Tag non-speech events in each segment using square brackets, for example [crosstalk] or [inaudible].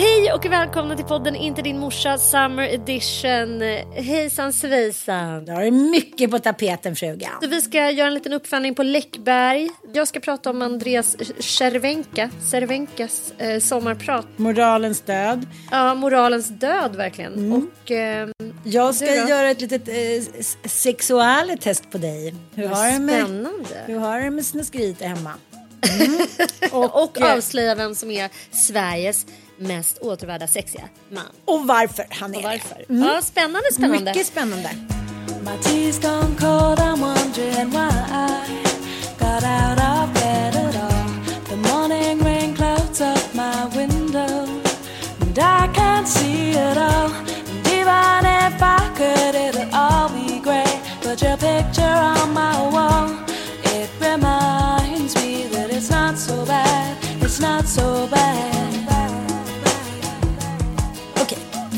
Hej och välkomna till podden Inte din morsa Summer Edition. Hejsan svejsan. Det är mycket på tapeten frugan. Så vi ska göra en liten uppföljning på Läckberg. Jag ska prata om Andreas Cervenka, Cervenkas eh, sommarprat. Moralens död. Ja, moralens död verkligen. Mm. Och eh, Jag ska Du göra ett litet eh, sexualtest på dig. Hur har det med, spännande. hur har det med snuskeriet hemma? [laughs] och eh, avslöja vem som är Sveriges mest återvärda sexiga man. Och varför han är Och varför. det. Mm. Ja, spännande, spännande. Mycket spännande. It's not so bad,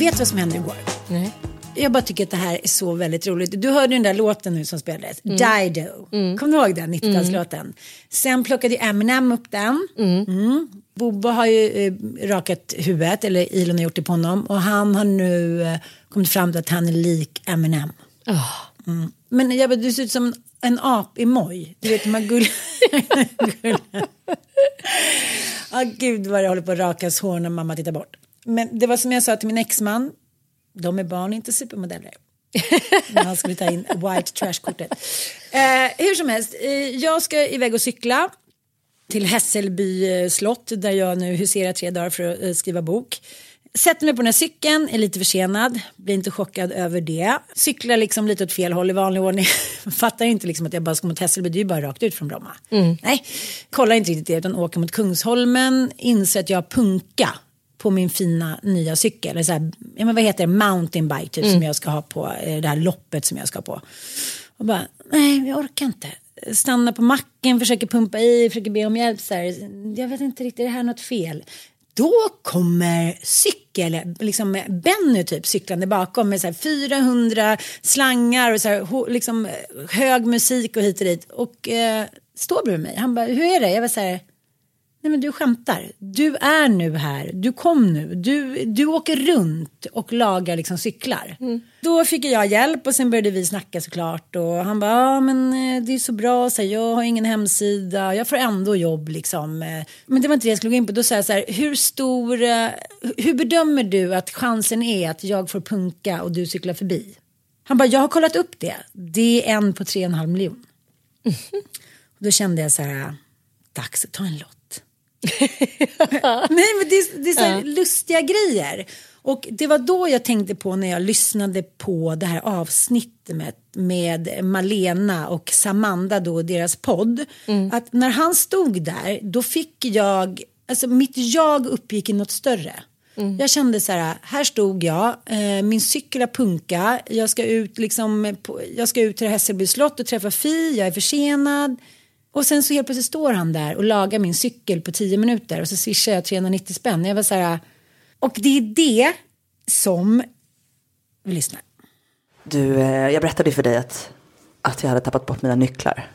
vet du vad som hände igår? Nej. Jag bara tycker att det här är så väldigt roligt. Du hörde den där låten nu som spelades, Dido. Kommer du ihåg den 90-talslåten? Sen plockade ju Eminem upp den. Mm. Bobo har ju eh, rakat huvudet, eller Elon har gjort det på honom. Och han har nu eh, kommit fram till att han är lik Eminem. Mm. Men jag bara, du ser ut som en ap-emoj. Du vet de här gull... gull... ah, gud vad det håller på att rakas hår när mamma tittar bort. Men det var som jag sa till min exman. De är barn, inte supermodeller. [laughs] När han skulle ta in white trash-kortet. Eh, hur som helst, eh, jag ska iväg och cykla till Hässelby eh, slott där jag nu huserar tre dagar för att eh, skriva bok. Sätter mig på den här cykeln, är lite försenad, blir inte chockad över det. Cyklar liksom lite åt fel håll i vanlig ordning. [laughs] Fattar inte liksom att jag bara ska mot Hässelby, det är ju bara rakt ut från Bromma. Nej, kollar inte riktigt det utan åker mot Kungsholmen, inser att jag har punka på min fina nya cykel. Eller så här, ja, men vad heter det, mountainbike typ som jag ska ha på eh, det här loppet som jag ska på. Och bara, nej jag orkar inte. Stannar på macken, försöker pumpa i, försöker be om hjälp. Så här. Jag vet inte riktigt, är det här något fel? Då kommer cykel, liksom Benny typ cyklande bakom med så här 400 slangar och så här, liksom hög musik och hit och dit. Och eh, står bredvid mig. Han bara, hur är det? Jag var så här, Nej men du skämtar. Du är nu här. Du kom nu. Du, du åker runt och lagar liksom cyklar. Då fick jag hjälp och sen började vi snacka såklart. Och han bara, ja men eh, det är så bra. Så här, jag har ingen hemsida. Jag får ändå jobb liksom. Eh, Men det var inte det jag skulle gå in på. Då sa jag så här, hur stor, eh, hur bedömer du att chansen är att jag får punka och du cyklar förbi? Han bara, jag har kollat upp det. Det är en på tre och en halv miljon. Då kände jag så här, dags att ta en lott. [laughs] Nej men det är, det är så här lustiga grejer. Och det var då jag tänkte på när jag lyssnade på det här avsnittet med, Malena och Samanda då, deras podd. Att när han stod där, då fick jag, alltså mitt jag uppgick i något större. Jag kände så här, här stod jag, eh, min cykel har punka, jag ska ut, liksom, på, jag ska ut till Hässelby slott och träffa Fi, jag är försenad. Och sen så helt plötsligt står han där och lagar min cykel på 10 minuter och så swishar jag 390 spänn. Jag var så här, och det är det som, vi lyssnar. Du, eh, jag berättade för dig att, att jag hade tappat bort mina nycklar.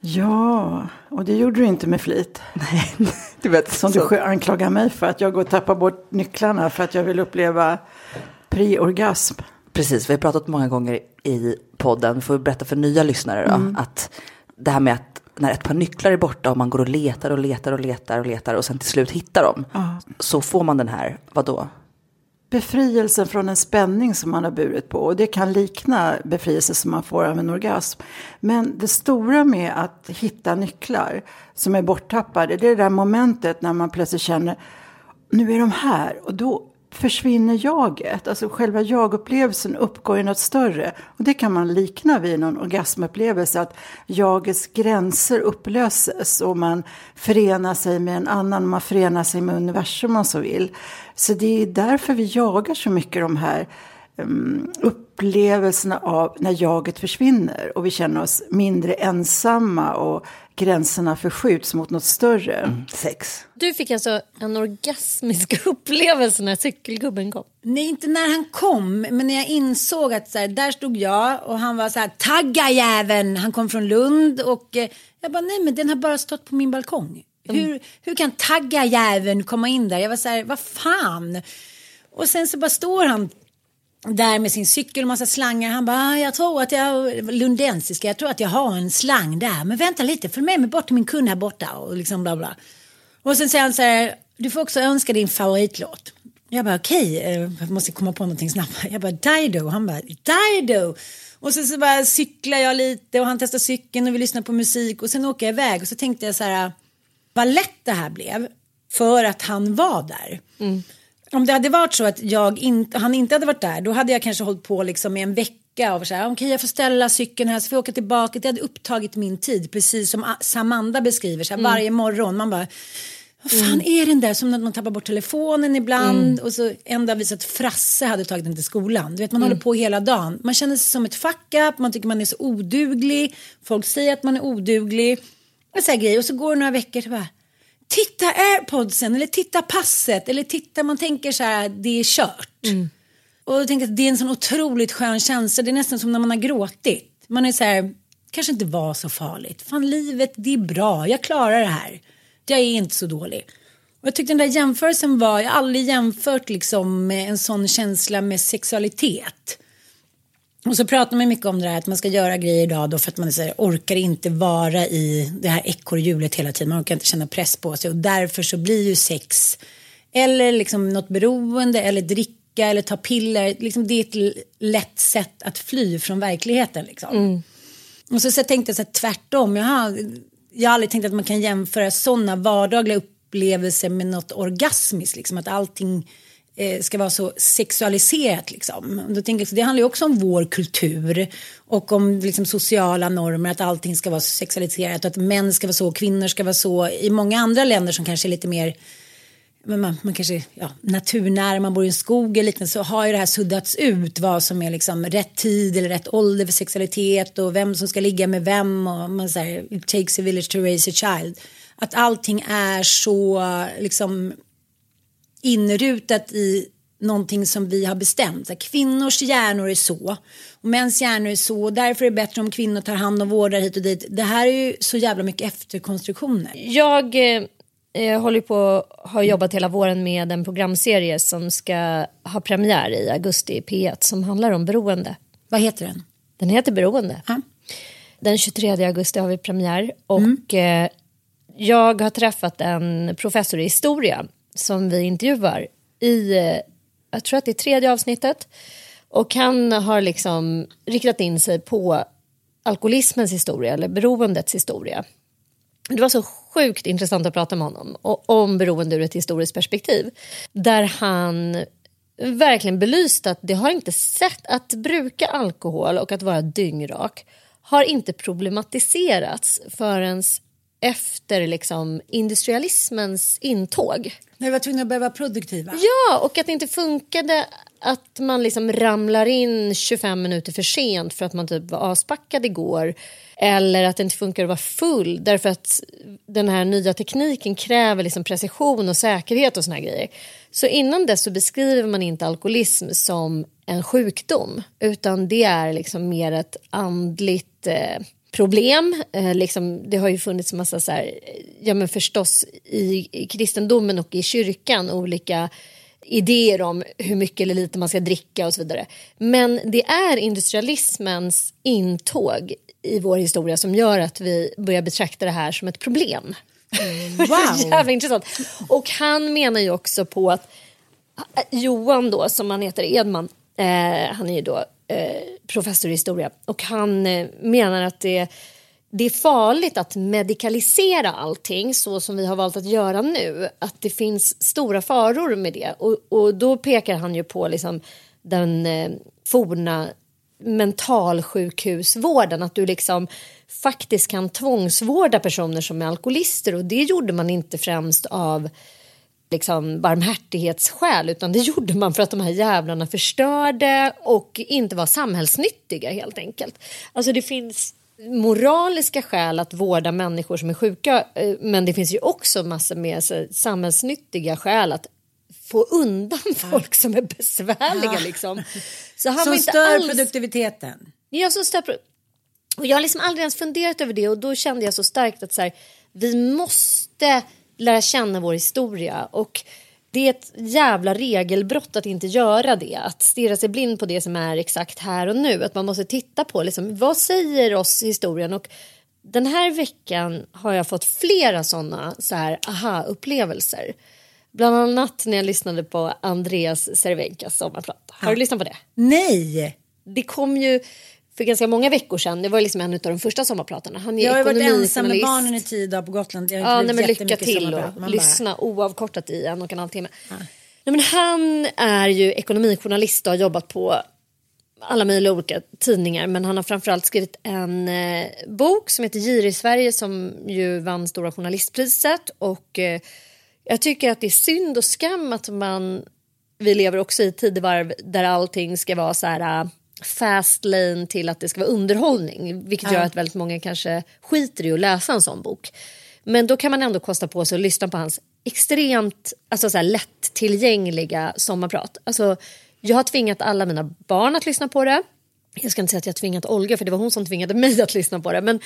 Ja, och det gjorde du inte med flit. [laughs] Nej, du vet. Som du sj- anklagar mig för att jag går och tappar bort nycklarna för att jag vill uppleva pre-orgasm. Precis, vi har pratat många gånger i podden, får berätta för nya lyssnare då, att det här med att när ett par nycklar är borta och man går och letar och letar och letar och letar och sen till slut hittar dem, så får man den här, vadå? Befrielsen från en spänning som man har burit på. Och det kan likna befrielse som man får av en orgasm. Men det stora med att hitta nycklar som är borttappade, det är det där momentet när man plötsligt känner, nu är de här. Och då försvinner jaget. Alltså själva jagupplevelsen uppgår i något större. Och det kan man likna vid någon orgasmupplevelse. Att jagets gränser upplöses och man förenar sig med en annan. Man förenar sig med universum om man så vill. Så det är därför vi jagar så mycket de här um, upplevelserna av när jaget försvinner. Och vi känner oss mindre ensamma och gränserna förskjuts mot något större. Sex. Du fick alltså en orgasmisk [laughs] upplevelse när cykelgubben kom. Nej, inte när han kom, men när jag insåg att så här, där stod jag och han var så här, tagga jäveln, han kom från Lund och eh, jag bara, nej men den har bara stått på min balkong. Hur, hur kan tagga jäveln komma in där? Jag var så här, vad fan? Och sen så bara står han där med sin cykel och massa slangar. Han bara, ah, jag tror att jag, lundensiska, jag tror att jag har en slang där. Men vänta lite, följ med mig bort till min kund här borta och liksom bla bla. Och sen säger han så här, du får också önska din favoritlåt. Jag bara okej, okay, jag måste komma på någonting snabbt. Jag bara Dido, han bara Dido. Och sen så bara cyklar jag lite och han testar cykeln och vi lyssnar på musik och sen åker jag iväg och så tänkte jag så här, vad lätt det här blev för att han var där. Mm. Om det hade varit så att jag inte, han inte hade varit där då hade jag kanske hållit på liksom i en vecka och så här, okej jag får ställa cykeln här så får jag åka tillbaka. Det hade upptagit min tid precis som Samanda beskriver så här, varje morgon. Man bara, vad fan är den där som när man tappar bort telefonen ibland och så en dag visat att Frasse hade tagit den till skolan. Du vet man håller på hela dagen. Man känner sig som ett fuck up, man tycker man är så oduglig. Folk säger att man är oduglig. Och så här grejer och så går det några veckor så bara titta airpodsen eller titta passet eller titta man tänker så här det är kört. Och jag tänker att det är en sån otroligt skön känsla. Det är nästan som när man har gråtit. Man är så här, kanske inte var så farligt. Fan livet, det är bra. Jag klarar det här. Jag är inte så dålig. Och jag tyckte den där jämförelsen var, jag har aldrig jämfört liksom en sån känsla med sexualitet. Och så pratar man mycket om det här att man ska göra grejer idag då för att man så här, orkar inte vara i det här ekorrhjulet hela tiden. Man orkar inte känna press på sig och därför så blir ju sex eller liksom något beroende eller dricka eller ta piller. Liksom det är ett lätt sätt att fly från verkligheten. Liksom. Och så, så tänkte jag så här, tvärtom. Jag har, jag har aldrig tänkt att man kan jämföra sådana vardagliga upplevelser med något orgasmiskt. Liksom, att allting Eh, ska vara så sexualiserat. Liksom. Då tänker jag, det handlar ju också om vår kultur och om liksom, sociala normer. Att allting ska vara så sexualiserat och att män ska vara så och kvinnor ska vara så. I många andra länder som kanske är lite mer men man, man kanske, ja, naturnära, man bor i en skog eller liknande så har ju det här suddats ut vad som är liksom rätt tid eller rätt ålder för sexualitet och vem som ska ligga med vem och man säger it takes a village to raise a child. Att allting är så liksom inrutat i någonting som vi har bestämt. Här, kvinnors hjärnor är så och mäns hjärnor är så därför är det bättre om kvinnor tar hand om vårdar hit och dit. Det här är ju så jävla mycket efterkonstruktioner. Jag eh, Jag håller på, har jobbat hela våren med en programserie som ska ha premiär i augusti i P1 som handlar om beroende. Vad heter den? Den heter Beroende. Den 23 augusti har vi premiär och eh, jag har träffat en professor i historia som vi intervjuar i, eh, jag tror att det är tredje avsnittet. Och han har liksom riktat in sig på alkoholismens historia eller beroendets historia. Det var så sjukt intressant att prata med honom och, om beroende ur ett historiskt perspektiv. Där han verkligen belyste att det har inte sett att bruka alkohol och att vara dyngrak har inte problematiserats förrän efter liksom industrialismens intåg. När vi var tvungna att börja vara produktiva. Ja, och att det inte funkade att man liksom ramlar in 25 minuter för sent för att man typ var aspackad igår. Eller att det inte funkar att vara full därför att den här nya tekniken kräver liksom precision och säkerhet och såna här grejer. Så innan dess så beskriver man inte alkoholism som en sjukdom utan det är liksom mer ett andligt eh, problem. Eh, liksom, det har ju funnits massa så här, ja men förstås i, i kristendomen och i kyrkan olika idéer om hur mycket eller lite man ska dricka och så vidare. Men det är industrialismens intåg i vår historia som gör att vi börjar betrakta det här som ett problem. [laughs] Wow! Jävla intressant. Och han menar ju också på att Johan då, som han heter, Edman, eh, han är ju då eh, Eh, professor i historia och han eh, menar att det, det är farligt att medikalisera allting så som vi har valt att göra nu. Att det finns stora faror med det och, och då pekar han ju på liksom den eh, forna mentalsjukhusvården, att du liksom faktiskt kan tvångsvårda personer som är alkoholister och det gjorde man inte främst av liksom barmhärtighetsskäl utan det gjorde man för att de här jävlarna förstörde och inte var samhällsnyttiga helt enkelt. Alltså det finns moraliska skäl att vårda människor som är sjuka eh, men det finns ju också massor med så, samhällsnyttiga skäl att få undan folk som är besvärliga. Ja. Liksom. Så han Som var inte stör alls... produktiviteten. Ja, som stör... Och jag har liksom aldrig ens funderat över det och då kände jag så starkt att så här, vi måste lära känna vår historia och det är ett jävla regelbrott att inte göra det. Att stirra sig blind på det som är exakt här och nu. Att man måste titta på liksom, vad säger oss historien och den här veckan har jag fått flera sådana så här aha-upplevelser. Bland annat när jag lyssnade på Andreas Cervenkas sommarplata. Har du lyssnat på det? Nej! Det kom ju för ganska många veckor sedan. Det var liksom en av de första sommarpratarna. Han är Jag har varit ensam med barnen i tio dagar på Gotland. Jag har Ja, nej, men lycka till och lyssna oavkortat i en och en halv timme. Nej, men han är ju ekonomijournalist och har jobbat på alla möjliga olika tidningar men han har framförallt skrivit en eh, bok som heter Gir i Sverige som ju vann Stora journalistpriset och eh, jag tycker att det är synd och skam att man vi lever också i tidevarv där allting ska vara så här äh, fast lane till att det ska vara underhållning vilket gör att väldigt många kanske skiter i att läsa en sån bok. Men då kan man ändå kosta på sig att lyssna på hans extremt alltså så här, lättillgängliga sommarprat. Alltså, jag har tvingat alla mina barn att lyssna på det. Jag ska inte säga att jag tvingat Olga för det var hon som tvingade mig att lyssna på det. Men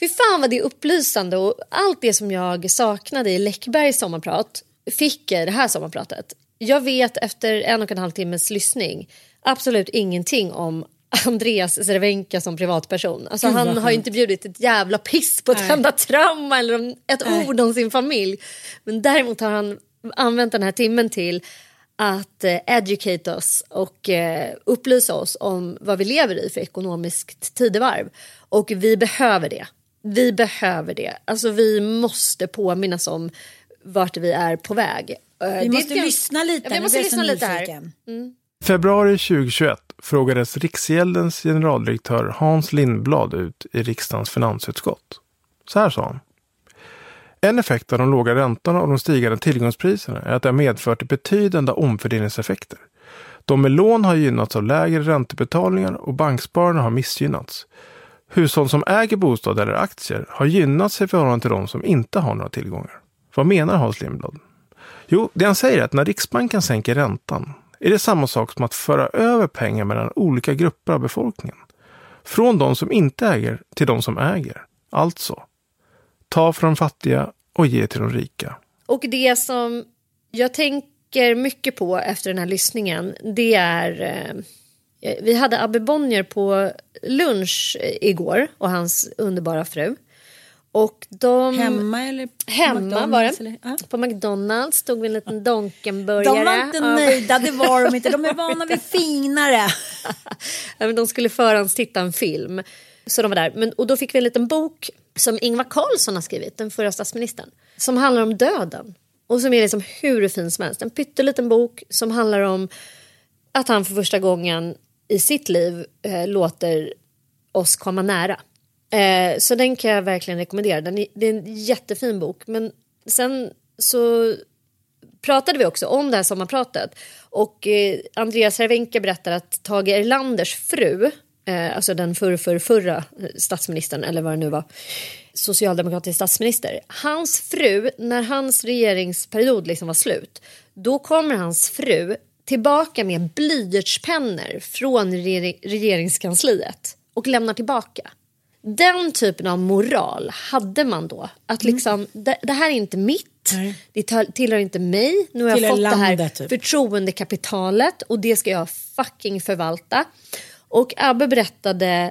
fy fan vad det är upplysande och allt det som jag saknade i Läckbergs sommarprat fick jag i det här sommarpratet. Jag vet efter en och en halv timmes lyssning absolut ingenting om [laughs] Andreas Cervenka som privatperson. Alltså, han har ju inte bjudit ett jävla piss på ett Nej. enda trauma eller om ett Nej. ord om sin familj. Men däremot har han använt den här timmen till att eh, educate oss och eh, upplysa oss om vad vi lever i för ekonomiskt tidevarv. Och vi behöver det. Vi behöver det. Alltså vi måste påminnas om vart vi är på väg. Eh, Vi måste lyssna lite. Ja, vi måste lyssna lite här. nyfiken februari 2021 frågades Riksgäldens generaldirektör Hans Lindblad ut i riksdagens finansutskott. Så här sa han. En effekt av de låga räntorna och de stigande tillgångspriserna är att det har medfört betydande omfördelningseffekter. De med lån har gynnats av lägre räntebetalningar och bankspararna har missgynnats. Hushåll som äger bostad eller aktier har gynnats i förhållande till de som inte har några tillgångar. Vad menar Hans Lindblad? Jo, det han säger är att när Riksbanken sänker räntan är det samma sak som att föra över pengar mellan olika grupper av befolkningen. Från de som inte äger till de som äger. Alltså, ta från de fattiga och ge till de rika. och det som jag tänker mycket på efter den här lyssningen det är eh, vi hade Abbe Bonnier på lunch eh, igår och hans underbara fru. Och de... Hemma eller? på Hemma var McDonald's, det. eller? På McDonalds stod vi en liten Donkenburgare. De var inte nöjda, det var de inte. De är [laughs] vana vid finare. [laughs] De skulle förhandstitta en film. Så de var där. Men, och då fick vi en liten bok som Ingvar Carlsson har skrivit, den förra statsministern. Som handlar om döden. Och som är liksom hur fin som helst. En pytteliten bok som handlar om att han för första gången i sitt liv eh, låter oss komma nära. Eh, så den kan jag verkligen rekommendera. Den är, det är en jättefin bok. Men sen så pratade vi också om det här sommarpratet. Och eh, Andreas Cervenka berättar att Tage Erlanders fru, eh, alltså den för, för, förra eh, statsministern, eller vad det nu var, socialdemokratisk statsminister. Hans fru, när hans regeringsperiod liksom var slut, då kommer hans fru tillbaka med blyertspennor från regeringskansliet och lämnar tillbaka. Den typen av moral hade man då. Att liksom, det, det här är inte mitt, det tar- tillhör inte mig. Nu har jag fått det här landet, typ. förtroendekapitalet och det ska jag fucking förvalta. Och Abbe berättade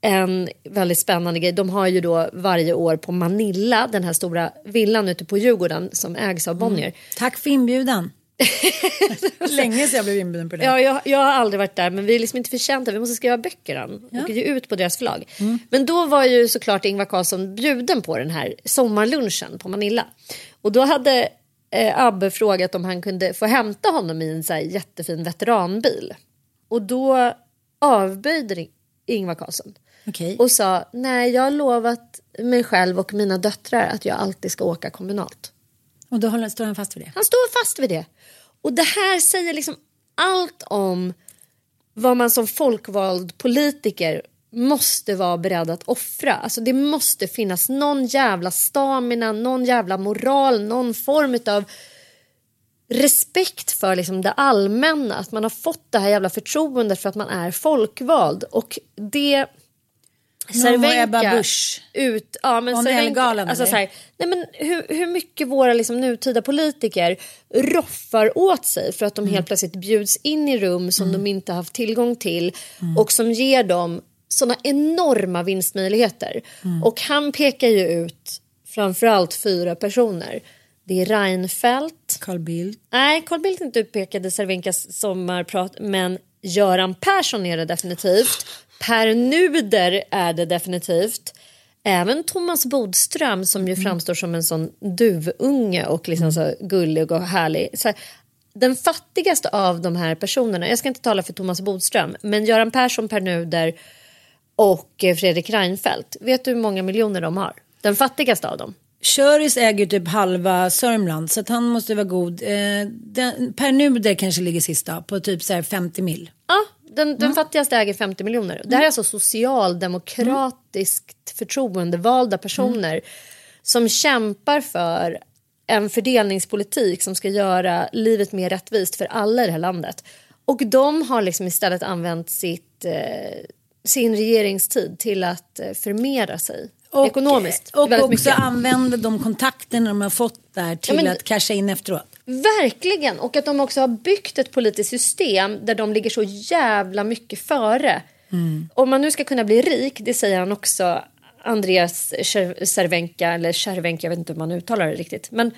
en väldigt spännande grej. De har ju då varje år på Manilla, den här stora villan ute på Djurgården som ägs av Bonnier. Tack för inbjudan. [laughs] Länge sedan jag blev inbjuden på det. Ja, jag, jag har aldrig varit där men vi är liksom inte förtjänta. Vi måste skriva böcker än och ge ut på deras förlag. Men då var ju såklart Ingvar Carlsson bjuden på den här sommarlunchen på Manilla. Och då hade eh, Abbe frågat om han kunde få hämta honom i en så jättefin veteranbil. Och då avböjde Ingvar Carlsson. Okej. Och sa nej jag har lovat mig själv och mina döttrar att jag alltid ska åka kommunalt. Och då står han fast vid det? Han står fast vid det. Och det här säger liksom allt om vad man som folkvald politiker måste vara beredd att offra. Alltså det måste finnas någon jävla stamina, någon jävla moral, någon form av respekt för liksom det allmänna. Att man har fått det här jävla förtroendet för att man är folkvald. Och det... Var Ebba Busch. Ut, ja, men Om Cervenka- Ellegalan, alltså, eller? så här, nej, men hur, hur mycket våra liksom, nutida politiker roffar åt sig för att de Mm. helt plötsligt bjuds in i rum som de inte haft tillgång till och som ger dem såna enorma vinstmöjligheter. Mm. Och han pekar ju ut framförallt fyra personer. Det är Reinfeldt. Carl Bildt. Nej, Carl Bildt är inte utpekade Cervenkas sommarprat, men Göran Persson är det definitivt. Per Nuder är det definitivt. Även Thomas Bodström som ju framstår som en sån duvunge och liksom så gullig och härlig. Så här, den fattigaste av de här personerna, jag ska inte tala för Thomas Bodström, men Göran Persson, Per Nuder och Fredrik Reinfeldt. Vet du hur många miljoner de har? Den fattigaste av dem. Köris äger typ halva Sörmland så han måste vara god. Eh, den, per Nuder kanske ligger sist då, på typ så här 50 mil. Ja, den, den fattigaste äger 50 miljoner. Det här är alltså socialdemokratiskt förtroendevalda personer som kämpar för en fördelningspolitik som ska göra livet mer rättvist för alla i det här landet. Och de har liksom istället använt sitt, eh, sin regeringstid till att eh, förmera sig ekonomiskt. Och också mycket. använda de kontakterna de har fått där till Ja, men- att casha in efteråt. Verkligen, och att de också har byggt ett politiskt system där de ligger så jävla mycket före. Om man nu ska kunna bli rik, det säger han också, Andreas Cer- Cervenka, eller Cervenka, jag vet inte hur man uttalar det riktigt. Men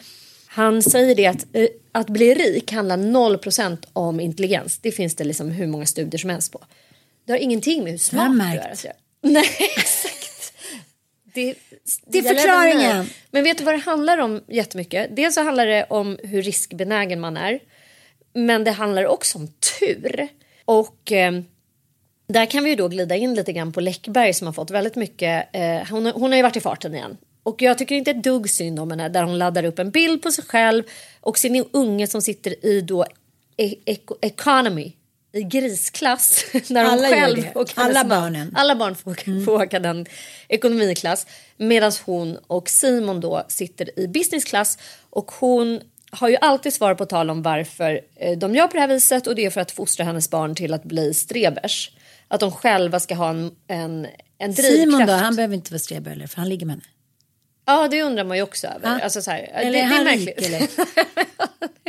han säger det att, eh, att bli rik handlar 0% om intelligens. Det finns det liksom hur många studier som helst på. Det har ingenting med hur smart du är. att göra. [laughs] Nej, exakt. Det, Det är förklaringen. Men vet du vad det handlar om jättemycket? Dels så handlar det om hur riskbenägen man är. Men det handlar också om tur. Och eh, där kan vi ju då glida in lite grann på Läckberg som har fått väldigt mycket. Eh, hon, har- hon har ju varit i farten igen. Och jag tycker inte ett dugg synd om henne där hon laddar upp en bild på sig själv och sin unge som sitter i då e- eco- economy i grisklass. [laughs] Där hon Alla gör själv det. och Alla man- barnen. Mm. Alla barn får, får åka den ekonomiklass. Medan hon och Simon då sitter i businessklass. Och hon har ju alltid svar på tal om varför eh, de gör på det här viset. Och det är för att fostra hennes barn till att bli strebers. Att de själva ska ha en, en, en drivkraft. Simon då, han behöver inte vara streber eller för han ligger med henne. Ja, det undrar man ju också över. Ja. Alltså, så här, Eller det, är han rik, eller? [laughs]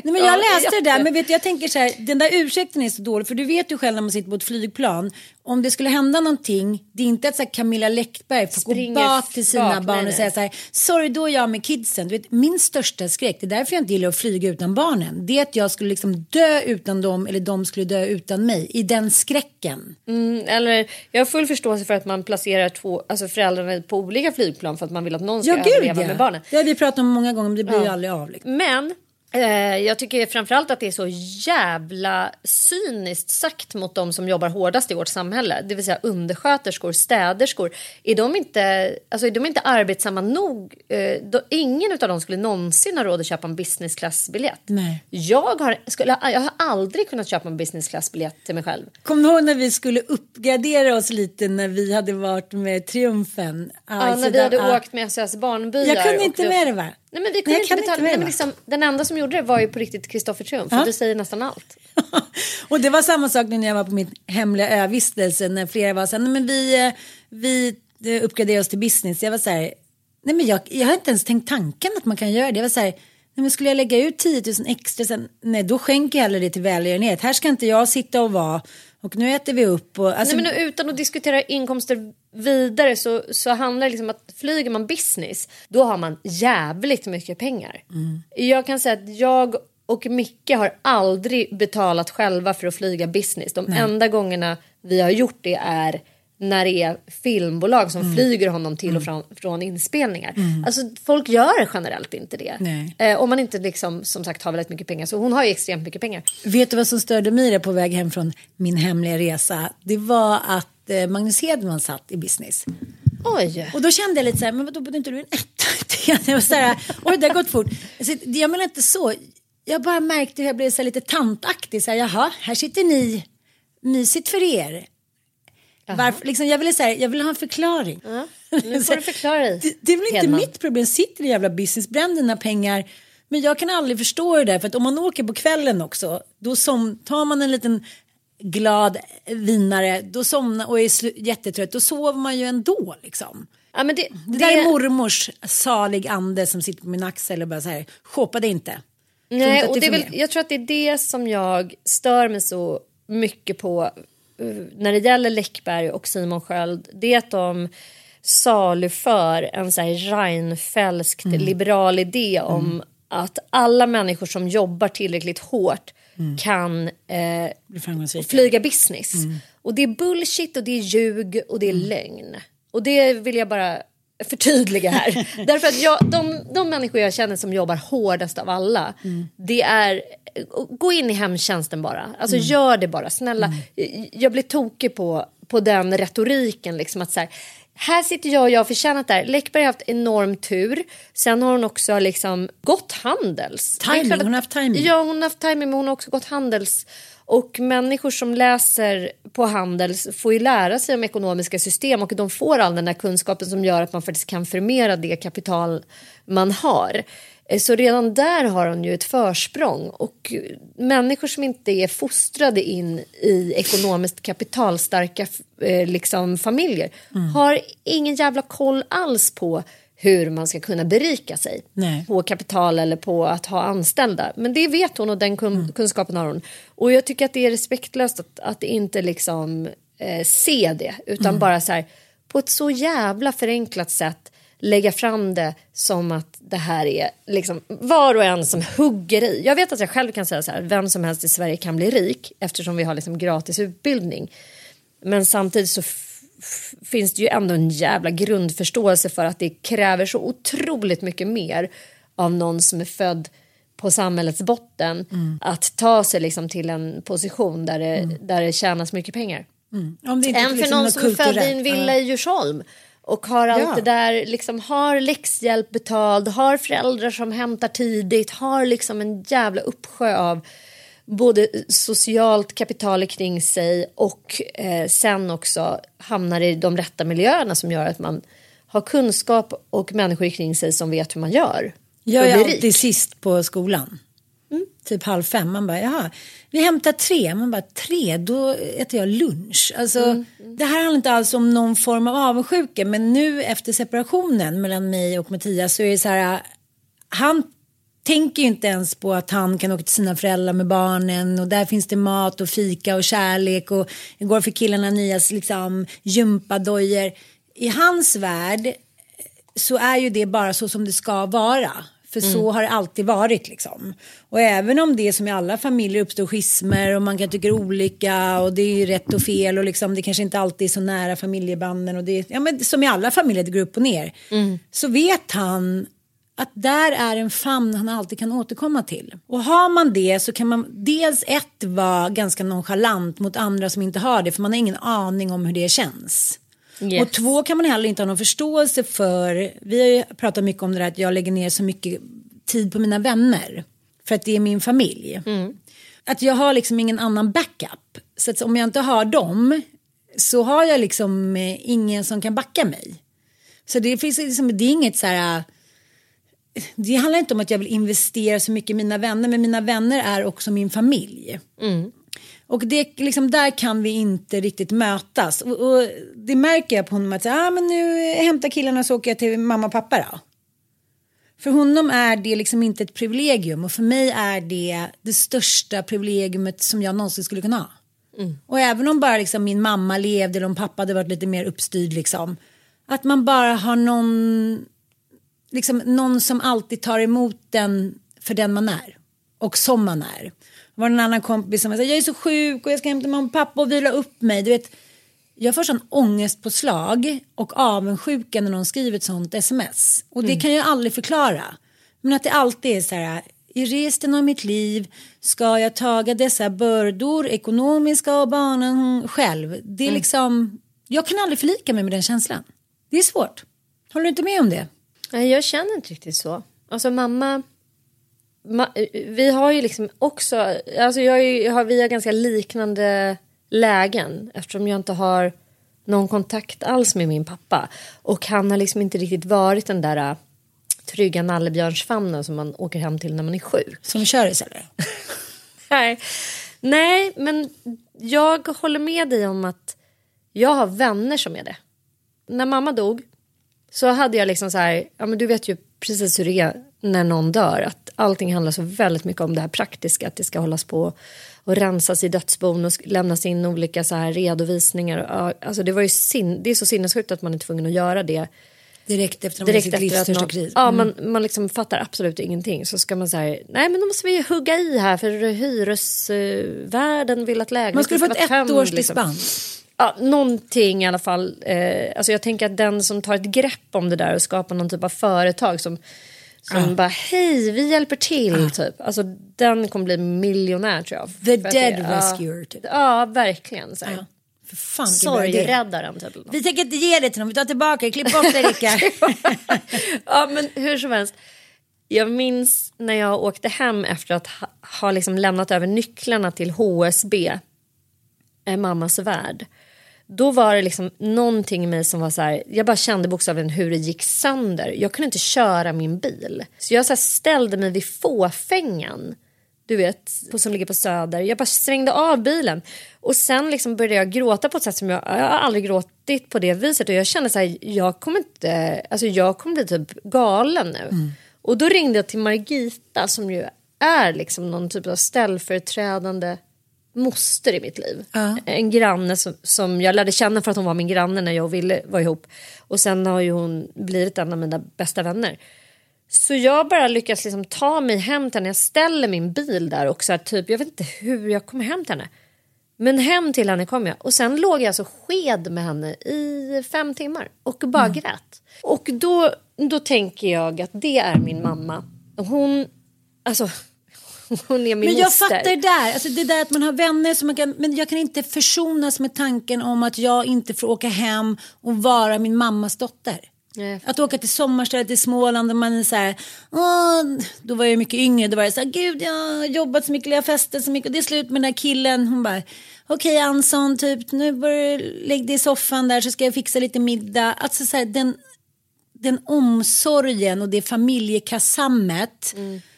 Nej, men jag Ja, läste det där, men vet jag tänker så här, den där ursäkten är så dålig, för du vet ju själv när man sitter på ett flygplan, om det skulle hända någonting, det är inte att så här, Camilla Läckberg får gå Springer bak till sina bak, barn nej, och säga så här, sorry då är jag med kidsen. Du vet, min största skräck, det är därför jag inte gillar att flyga utan barnen, det är att jag skulle liksom dö utan dem eller de skulle dö utan mig, i den skräcken. Mm, eller, jag har full förståelse för att man placerar två, alltså föräldrarna på olika flygplan för att man vill att någon ska Ja, gud överleva ja. med barnen. Det har vi pratat om många gånger, men det blir ju Ja. aldrig av. Liksom. Men jag tycker framförallt att det är så jävla cyniskt sagt mot de som jobbar hårdast i vårt samhälle. Det vill säga undersköterskor, städerskor. Är de inte, alltså är de inte arbetsamma nog? Eh, då, ingen av dem skulle någonsin ha råd att köpa en business class-biljett. Jag har, skulle, jag har aldrig kunnat köpa en business class-biljett till mig själv. Kommer du ihåg när vi skulle uppgradera oss lite när vi hade varit med Triumfen? Ja, när vi hade åkt med SOS Barnbyar. Jag kunde inte med det va? Nej men vi Nej, kunde jag inte betala. inte Nej, men liksom, den enda som gjorde det var ju på riktigt Kristoffer Triumf. Ja. För du säger nästan allt. [laughs] Och det var samma sak nu när jag var på min hemliga övistelse när flera var så här, nej men vi, eh, vi eh, uppgraderar oss till business. Jag var så här, nej men jag, jag har inte ens tänkt tanken att man kan göra det. Jag var så här, nej men skulle jag lägga ut 10 000 extra sen, nej då skänker jag hellre det till välgörenhet. Här ska inte jag sitta och vara och nu äter vi upp och alltså, Nej, men utan att diskutera inkomster vidare så, så handlar det liksom om att flyger man business då har man jävligt mycket pengar. Mm. Jag kan säga att jag och Micke har aldrig betalat själva för att flyga business. De Nej. enda gångerna vi har gjort det är när det är filmbolag som Mm. flyger honom till och från, från inspelningar. Mm. Alltså folk gör generellt inte det. Eh, om man inte liksom som sagt har väldigt mycket pengar. Så hon har ju extremt mycket pengar. Vet du vad som störde mig där på väg hem från min hemliga resa? Det var att eh, Magnus Hedman satt i business. Oj. Och då kände jag lite så här, men vadå bodde inte du i en etta? [laughs] Så här, oj det har gått fort. Alltså, jag menar inte så. Jag bara märkte hur jag blev så här lite tantaktig. Så här, jaha, här sitter ni. Mysigt för er. Varför, liksom, jag, ville, här, jag ville ha en förklaring. Nu får du förklara dig. Det, det är väl inte Hedman. mitt problem. Sitter i jävla business, bränn dina pengar. Men jag kan aldrig förstå det där. För att om man åker på kvällen också. Då som, tar man en liten glad vinare. Då somnar och är jättetrött. Då sover man ju ändå liksom. Ja, men det, Det, där är mormors salig ande som sitter på min axel och bara så här, shoppa det inte. Nej, och det är väl, jag tror att det är det som jag stör mig så mycket på när det gäller Läckberg och Simon Sköld. Det är att de saluför en så här Reinfeldsk Mm. liberal idé om att alla människor som jobbar tillräckligt hårt Mm. kan eh, flyga business. Mm. Och det är bullshit och det är ljug och det är lögn. Och det vill jag bara förtydliga här. [laughs] Därför att jag, de, de människor jag känner som jobbar hårdast av alla, det är gå in i hemtjänsten bara. Alltså Mm. gör det bara, snälla. Jag blir tokig på, på den retoriken liksom att så här, här sitter jag och jag har förtjänat det här. Läckberg har haft enorm tur. Sen har hon också liksom gått handels. Timing, att- hon har haft timing. Ja, hon har haft timing men hon har också gått handels. Och människor som läser på Handels får ju lära sig om ekonomiska system och de får all den här kunskapen som gör att man faktiskt kan förmera det kapital man har. Eh, Så redan där har hon ju ett försprång och människor som inte är fostrade in i ekonomiskt kapitalstarka eh, liksom, familjer har ingen jävla koll alls på hur man ska kunna berika sig Nej. på kapital eller på att ha anställda. Men det vet hon och den kun- kunskapen har hon. Och jag tycker att det är respektlöst att, att inte liksom eh, se det utan bara så här på ett så jävla förenklat sätt lägga fram det som att det här är liksom var och en som hugger i. Jag vet att jag själv kan säga så här, vem som helst i Sverige kan bli rik eftersom vi har liksom gratis utbildning. Men samtidigt så finns det ju ändå en jävla grundförståelse för att det kräver så otroligt mycket mer av någon som är född på samhällets botten att ta sig liksom till en position där det, där det tjänas mycket pengar. Om det inte Än för någon som är född i en villa i Djursholm och har allt Ja. det där, liksom har läxhjälp betald, har föräldrar som hämtar tidigt, har liksom en jävla uppsjö av både socialt kapital kring sig och eh, sen också hamnar i de rätta miljöerna som gör att man har kunskap och människor kring sig som vet hur man gör. Jag är alltid sist på skolan. Typ halv fem. Man bara, jaha, vi hämtar tre. Man bara, tre, då äter jag lunch. Alltså, det här handlar inte alls om någon form av avundsjuka. Men nu efter separationen mellan mig och Mattias så är det så här, han tänker ju inte ens på att han kan åka till sina föräldrar med barnen och där finns det mat och fika och kärlek och igår fick killarna nya liksom gympadojor. I hans värld så är ju det bara så som det ska vara. För så har det alltid varit liksom. Och även om det som i alla familjer uppstår schismer och man kan tycka olika och det är ju rätt och fel och liksom det kanske inte alltid är så nära familjebanden och det är, ja men som i alla familjer det går upp och ner. Så vet han att där är en famn han alltid kan återkomma till. Och har man det så kan man dels ett vara ganska nonchalant mot andra som inte har det för man har ingen aning om hur det känns. Yes. Och två kan man heller inte ha någon förståelse för. Vi har ju pratat mycket om det där att jag lägger ner så mycket tid på mina vänner. För att det är min familj. Att jag har liksom ingen annan backup. Så att om jag inte har dem så har jag liksom eh, ingen som kan backa mig. Så det finns liksom, det är inget så här. Det handlar inte om att jag vill investera så mycket i mina vänner. Men mina vänner är också min familj. Och det, liksom, där kan vi inte riktigt mötas. Och, och det märker jag på honom att ah, men nu hämtar killarna så åker jag till mamma och pappa då. För honom är det liksom inte ett privilegium och för mig är det det största privilegiumet som jag någonsin skulle kunna ha. Och även om bara liksom min mamma levde eller om pappa hade varit lite mer uppstyrd liksom. Att man bara har någon, liksom, någon som alltid tar emot den för den man är. Och som man är. Det var en annan kompis som sa jag är så sjuk och jag ska hämta mamma och pappa och vila upp mig. Du vet, jag får sån ångest på slag och avundsjuka när någon skriver ett sånt sms. Och det kan jag aldrig förklara. Men att det alltid är så här. I resten av mitt liv ska jag taga dessa bördor, ekonomiska och barnen själv. Det är liksom, jag kan aldrig förlika mig med den känslan. Det är svårt. Håller du inte med om det? Nej, jag känner inte riktigt så. Alltså mamma... Ma, vi har ju liksom också... Alltså jag, är har, vi har ganska liknande lägen eftersom jag inte har någon kontakt alls med min pappa. Och han har liksom inte riktigt varit den där äh, trygga nallebjörnsfamnen som man åker hem till när man är sjuk. Som köris eller? [laughs] Nej. Nej, men jag håller med dig om att jag har vänner som är det. När mamma dog så hade jag liksom så här, ja men du vet ju precis hur det är när någon dör. Att allting handlar så väldigt mycket om det här praktiska, att det ska hållas på och rensas i dödsbon och lämnas in olika så här redovisningar. Alltså det var ju sin, det är så sinnessjukt att man är tvungen att göra det Direkt efter direkt sitt efter att största någon, kris. ja, Mm. man, man liksom fattar absolut ingenting. Så ska man säga, nej men då måste vi hugga i här för hyresvärden vill att lägenheten Man skulle få ska ett vara tömd, ettårs liksom. dispens. Ja, någonting i alla fall. Eh, alltså jag tänker att den som tar ett grepp om det där och skapar någon typ av företag som, som bara hej vi hjälper till typ. Alltså den kommer bli miljonär tror jag. The dead det- rescuer, Ja, typ. ja verkligen. Så här. För fan. Sorgräddaren typ. Vi tänker inte ge det till dem, vi tar tillbaka det. Klipp bort det Rickard. [laughs] ja men hur som helst. Jag minns när jag åkte hem efter att ha, ha liksom lämnat över nycklarna till HSB, eh, mammas värld. Då var det liksom någonting i mig som var så här, jag bara kände bokstavligen hur det gick sönder. Jag kunde inte köra min bil. Så jag så ställde mig vid fåfängan, du vet, på, som ligger på Söder. Jag bara stängde av bilen. Och sen liksom började jag gråta på ett sätt som jag, jag har aldrig gråtit på det viset. Och jag kände så här, jag kommer inte, alltså jag kommer bli typ galen nu. Och då ringde jag till Margita som ju är liksom någon typ av ställföreträdande moster i mitt liv. En granne som, som jag lärde känna för att hon var min granne när jag och Ville var ihop. Och sen har ju hon blivit en av mina bästa vänner. Så jag bara lyckas liksom ta mig hem till henne. Jag ställer min bil där och så här, typ, jag vet inte hur jag kommer hem till henne. Men hem till henne kom jag och sen låg jag alltså sked med henne i fem timmar och bara grät. Och då, då tänker jag att det är min mamma. Hon, alltså, [laughs] hon är min Men jag moster. fattar det där. Alltså det där att man har vänner som man kan, men jag kan inte försonas med tanken om att jag inte får åka hem och vara min mammas dotter. Nej. Att åka till sommarstället i Småland och man är så här, Åh, då var jag mycket yngre, då var jag så här, gud jag har jobbat så mycket, jag har festat så mycket och det är slut med den där killen. Hon bara, okej Anson, typ nu börjar du lägga dig i soffan där så ska jag fixa lite middag. Alltså så här, den, den omsorgen och det familjekassammet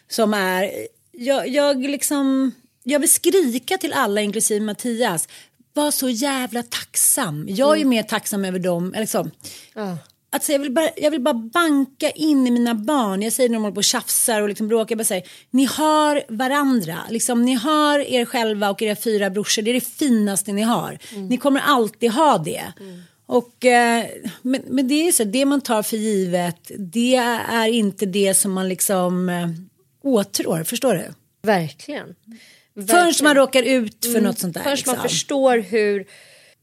som är jag, jag liksom, jag vill skrika till alla, inklusive Mattias. Var så jävla tacksam. Jag är ju mer tacksam över dem. eller Liksom. Alltså jag, vill bara, jag vill bara banka in i mina barn. Jag säger när de håller på och tjafsar och liksom bråkar. Jag bara säger, ni har varandra. Liksom, ni har er själva och era fyra brorsor. Det är det finaste ni har. Ni kommer alltid ha det. Och, eh, men, men det är ju så, det man tar för givet, det är inte det som man liksom eh, åtrår. Förstår du? Verkligen. Förrän man råkar ut för något sånt där. Förrän man liksom. förstår hur...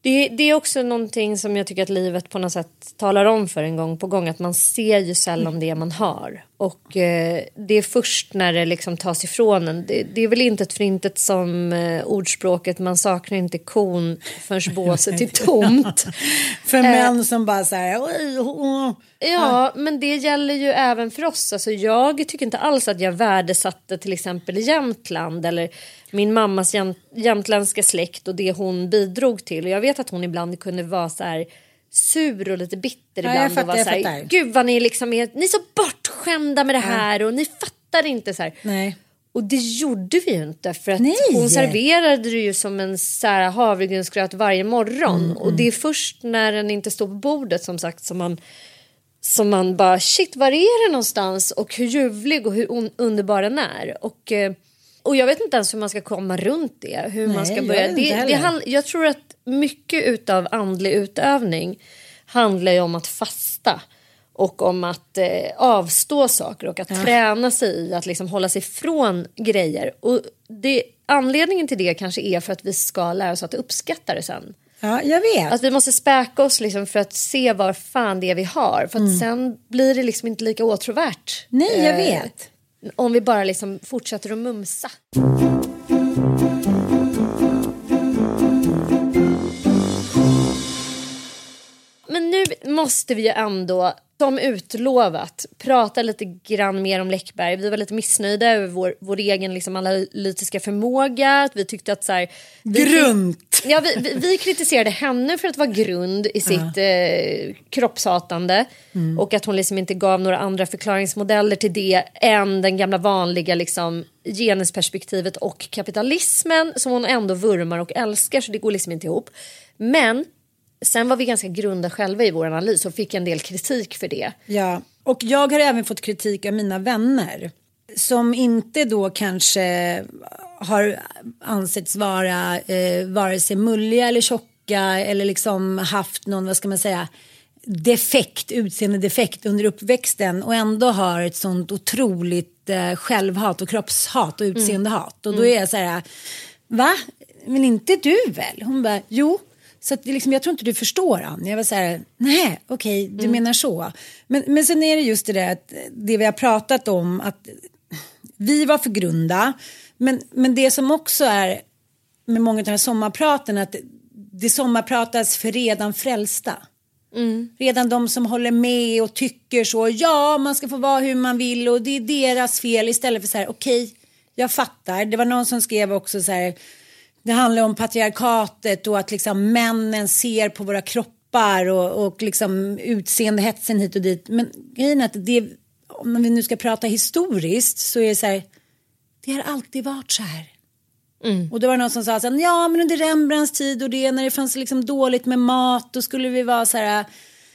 Det, det är också någonting som jag tycker att livet på något sätt talar om för en gång på gång. Att man ser ju sällan det man har. Och eh, det är först när det liksom tas ifrån en. Det, det är väl inte ett förintet som eh, ordspråket man saknar inte kon förrän [laughs] båset är tomt. [laughs] För Eh, män som bara så här... "Oj, oh, oh." Ja, men det gäller ju även för oss. Alltså, jag tycker inte alls att jag värdesatte till exempel Jämtland eller min mammas jäm jämtländska släkt och det hon bidrog till. Och jag vet att hon ibland kunde vara så här sur och lite bitter Ja, ibland. fattar, och jag så här. Gud vad ni liksom är, ni är så bortskämda med det här och ni fattar inte så här. Nej. Och det gjorde vi ju inte för att Nej. hon serverade det ju som en så här havregrynsgröt varje morgon. Mm, och det är först när den inte står på bordet som sagt som man som man bara shit var är det någonstans och hur ljuvlig och hur un- underbar den är. Och, eh, och jag vet inte ens hur man ska komma runt det. Hur man Nej, ska jag börja. Det, det jag tror att mycket utav andlig utövning handlar ju om att fasta. Och om att eh, avstå saker och att träna sig i att liksom hålla sig från grejer. Och det, anledningen till det kanske är för att vi ska lära oss att uppskatta det sen. Ja, jag vet. Att vi måste späka oss liksom för att se vad fan det är vi har. För att sen blir det liksom inte lika åtråvärt. Nej, jag Eh, vet. Om vi bara liksom fortsätter att mumsa. Nu måste vi ju ändå, som utlovat, prata lite grann mer om Läckberg. Vi var lite missnöjda över vår, vår egen liksom analytiska förmåga. Vi tyckte att så här, vi- Grunt. Ja, vi, vi, vi kritiserade henne för att vara grund i sitt eh, kroppshatande. Och att hon liksom inte gav några andra förklaringsmodeller till det än den gamla vanliga liksom, genusperspektivet och kapitalismen som hon ändå vurmar och älskar så det går liksom inte ihop. Men sen var vi ganska grunda själva i vår analys och fick en del kritik för det. Ja, och jag har även fått kritik av mina vänner. Som inte då kanske har ansetts vara eh, vare sig mulliga eller tjocka eller liksom haft någon, vad ska man säga, defekt, utseendedefekt under uppväxten och ändå har ett sånt otroligt eh, självhat och kroppshat och utseendehat. Och då är jag så här, va? Men inte du väl? Hon bara, jo. Så att liksom, jag tror inte du förstår Ann. Jag var så här, nej, okej, du menar så. Men, men sen är det just det där att det vi har pratat om att vi var för grunda. Men, men det som också är med många av de här sommarpraten att det sommarpratas för redan frälsta. Redan de som håller med och tycker så, ja man ska få vara hur man vill och det är deras fel istället för så här, okej, jag fattar. Det var någon som skrev också så här, det handlar om patriarkatet och att liksom männen ser på våra kroppar och, och liksom utseendehetsen hit och dit. Men grejen är att det, om vi nu ska prata historiskt så är det så här, det har alltid varit så här. Och då var det någon som sa så här, ja men under Rembrandts tid och det när det fanns liksom dåligt med mat då skulle vi vara så här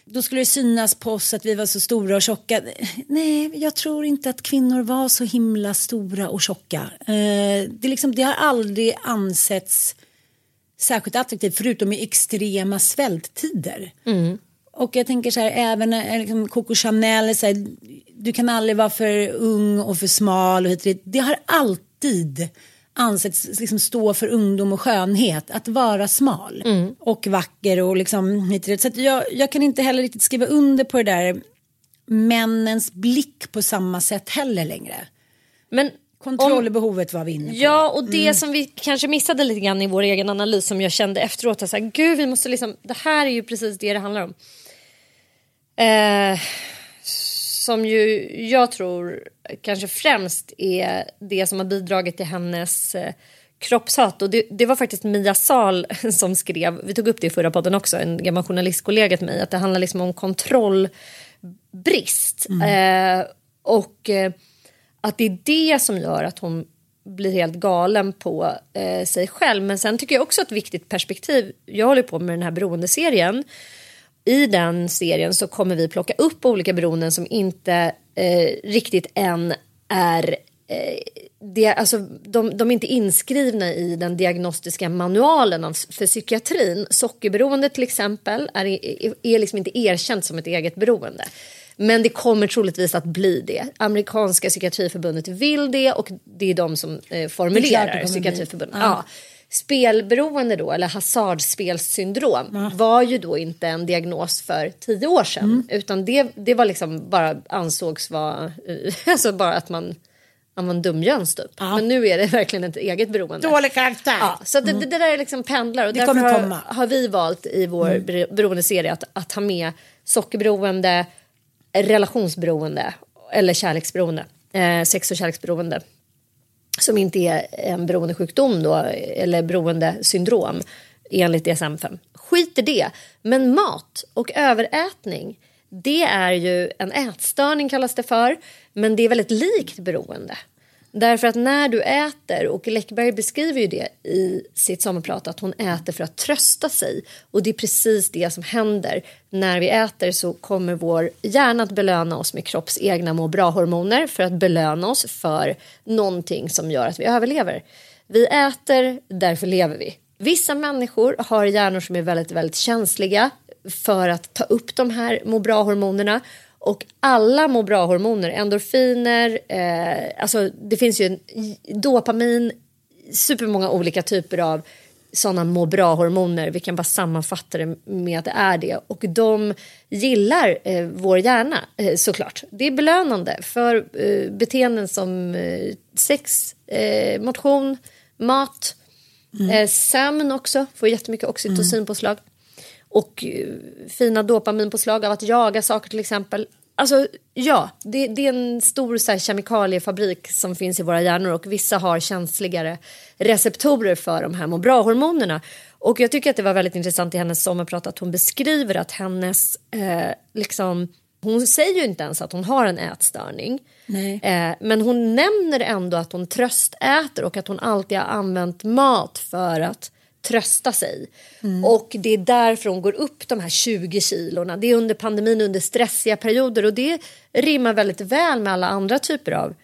då skulle det synas på oss att vi var så stora och tjocka. Nej, jag tror inte att kvinnor var så himla stora och tjocka. Eh, det, liksom, det har aldrig ansetts särskilt attraktivt förutom i extrema svälttider. Och jag tänker så här, även när liksom Coco Chanel, så här, du kan aldrig vara för ung och för smal. Och hit och dit. Det har alltid ansetts liksom stå för ungdom och skönhet. Att vara smal och vacker och liksom hit och. Så jag, jag kan inte heller riktigt skriva under på det där männens blick på samma sätt heller längre. Men Kontrollbehovet var vi inne på. Ja, och det som vi kanske missade lite grann i vår egen analys som jag kände efteråt. att Så här, Gud, vi måste liksom, det här är ju precis det det handlar om. Eh, som ju jag tror kanske främst är det som har bidragit till hennes eh, kroppshat. Och det, det var faktiskt Mia Sal [laughs] som skrev, vi tog upp det i förra podden också, en gammal journalistkollega till mig, att det handlar liksom om kontrollbrist. Eh, och eh, att det är det som gör att hon blir helt galen på eh, sig själv. Men sen tycker jag också ett viktigt perspektiv. Jag håller på med den här beroendeserien. I den serien så kommer vi plocka upp olika beroenden som inte eh, riktigt än är eh, det, alltså, de, de är inte inskrivna i den diagnostiska manualen för psykiatrin. Sockerberoende till exempel är, är, liksom inte erkänt som ett eget beroende. Men det kommer troligtvis att bli det. Amerikanska psykiatriförbundet vill det och det är de som eh, formulerar psykiatriförbundet. Ja. Spelberoende då, eller hasardspelssyndrom, ja. var ju då inte en diagnos för tio år sedan. Mm. Utan det, det var liksom bara ansågs vara, [laughs] alltså bara att man man var en dumjöns typ. Ja. Men nu är det verkligen ett eget beroende. Dålig karaktär. Ja, så det, det, det där är liksom pendlar. Och det därför har, har, vi valt i vår mm. beroendeserie att, att ha med sockerberoende, relationsberoende eller kärleksberoende. Eh, sex och kärleksberoende. Som inte är en beroendesjukdom då, eller beroendesyndrom enligt DSM-5. Skit i det. Men mat och överätning det är ju en ätstörning kallas det för. Men det är väldigt likt beroende. Därför att när du äter, och Läckberg beskriver ju det i sitt sommarprat att hon äter för att trösta sig. Och det är precis det som händer. När vi äter så kommer vår hjärna att belöna oss med kropps egna må bra-hormoner för att belöna oss för någonting som gör att vi överlever. Vi äter, därför lever vi. Vissa människor har hjärnor som är väldigt, väldigt känsliga för att ta upp de här må bra-hormonerna. Och alla må bra-hormoner, endorfiner, eh, alltså det finns ju en, dopamin, supermånga olika typer av sådana må bra-hormoner. Vi kan bara sammanfatta det med att det är det. Och de gillar eh, vår hjärna eh, såklart. Det är belönande för eh, beteenden som eh, sex, eh, motion, mat, mm. Eh, sömn också. Får jättemycket oxytocinpåslag. Mm och eh, fina dopaminpåslag av att jaga saker till exempel. Alltså ja, det, det är en stor så här, kemikaliefabrik som finns i våra hjärnor och vissa har känsligare receptorer för de här må bra-hormonerna. Och jag tycker att det var väldigt intressant i hennes sommarprat att hon beskriver att hennes eh, liksom hon säger ju inte ens att hon har en ätstörning. Eh, men hon nämner ändå att hon tröstäter och att hon alltid har använt mat för att trösta sig. Mm. Och det är därför hon går upp de här 20 kilorna. Det är under pandemin, under stressiga perioder och det rimmar väldigt väl med alla andra typer av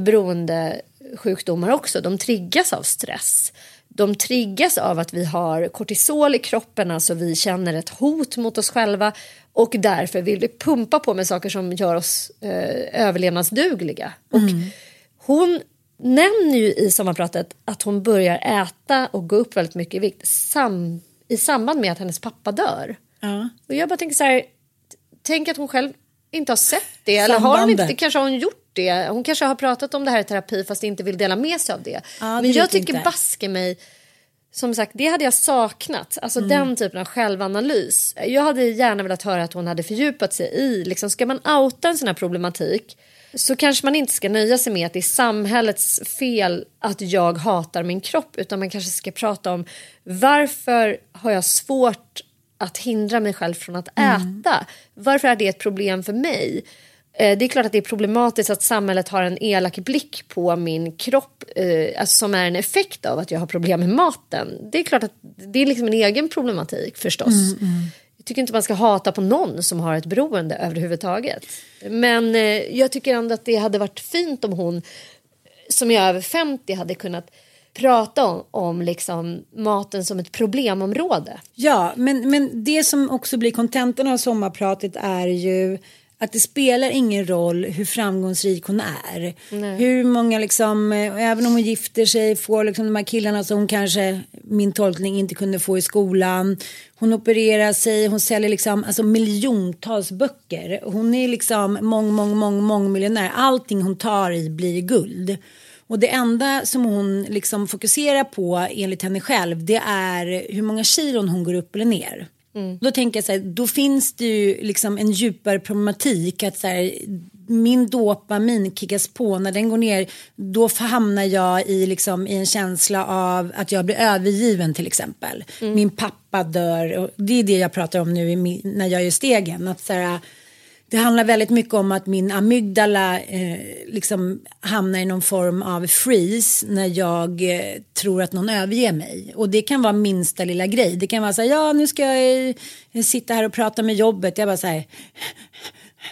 beroendesjukdomar också. De triggas av stress. De triggas av att vi har kortisol i kroppen, alltså vi känner ett hot mot oss själva och därför vill vi pumpa på med saker som gör oss eh, överlevnadsdugliga. Och mm. hon nämner ju i sommarpratet att hon börjar äta och gå upp väldigt mycket i vikt sam i samband med att hennes pappa dör. Ja. Och jag bara tänker så här, tänk att hon själv inte har sett det. Eller har hon inte, kanske har hon gjort det. Hon kanske har pratat om det här i terapi fast inte vill dela med sig av det. Ja, det Men jag tycker inte. baske mig som sagt, det hade jag saknat. Alltså mm. den typen av självanalys. Jag hade gärna velat höra att hon hade fördjupat sig i, liksom, ska man outa en sån här problematik så kanske man inte ska nöja sig med att det är samhällets fel att jag hatar min kropp utan man kanske ska prata om varför har jag svårt att hindra mig själv från att mm. äta? Varför är det ett problem för mig? Eh, det är klart att det är problematiskt att samhället har en elak blick på min kropp eh, alltså som är en effekt av att jag har problem med maten. Det är klart att det är liksom en egen problematik förstås. Mm, mm tycker inte man ska hata på någon som har ett beroende överhuvudtaget. Men eh, jag tycker ändå att det hade varit fint om hon som är över 50 hade kunnat prata om, om liksom maten som ett problemområde. Ja, men, men det som också blir kontentan av sommarpratet är ju att det spelar ingen roll hur framgångsrik hon är. Nej. Hur många liksom, eh, även om hon gifter sig, får liksom de här killarna som hon kanske, min tolkning, inte kunde få i skolan. Hon opererar sig, hon säljer liksom, alltså miljontals böcker. Hon är liksom mång, mång, mång, mång miljonär. Allting hon tar i blir guld. Och det enda som hon liksom fokuserar på enligt henne själv det är hur många kilon hon går upp eller ner. Mm. Då tänker jag så här, då finns det ju liksom en djupare problematik att så här, min dopamin kickas på, när den går ner då hamnar jag i, liksom, i en känsla av att jag blir övergiven till exempel. Mm. Min pappa dör och det är det jag pratar om nu när jag gör stegen. Att, så här, det handlar väldigt mycket om att min amygdala eh, liksom hamnar i någon form av freeze när jag eh, tror att någon överger mig. Och det kan vara minsta lilla grej. Det kan vara så här, ja nu ska jag eh, sitta här och prata med jobbet. Jag bara så här,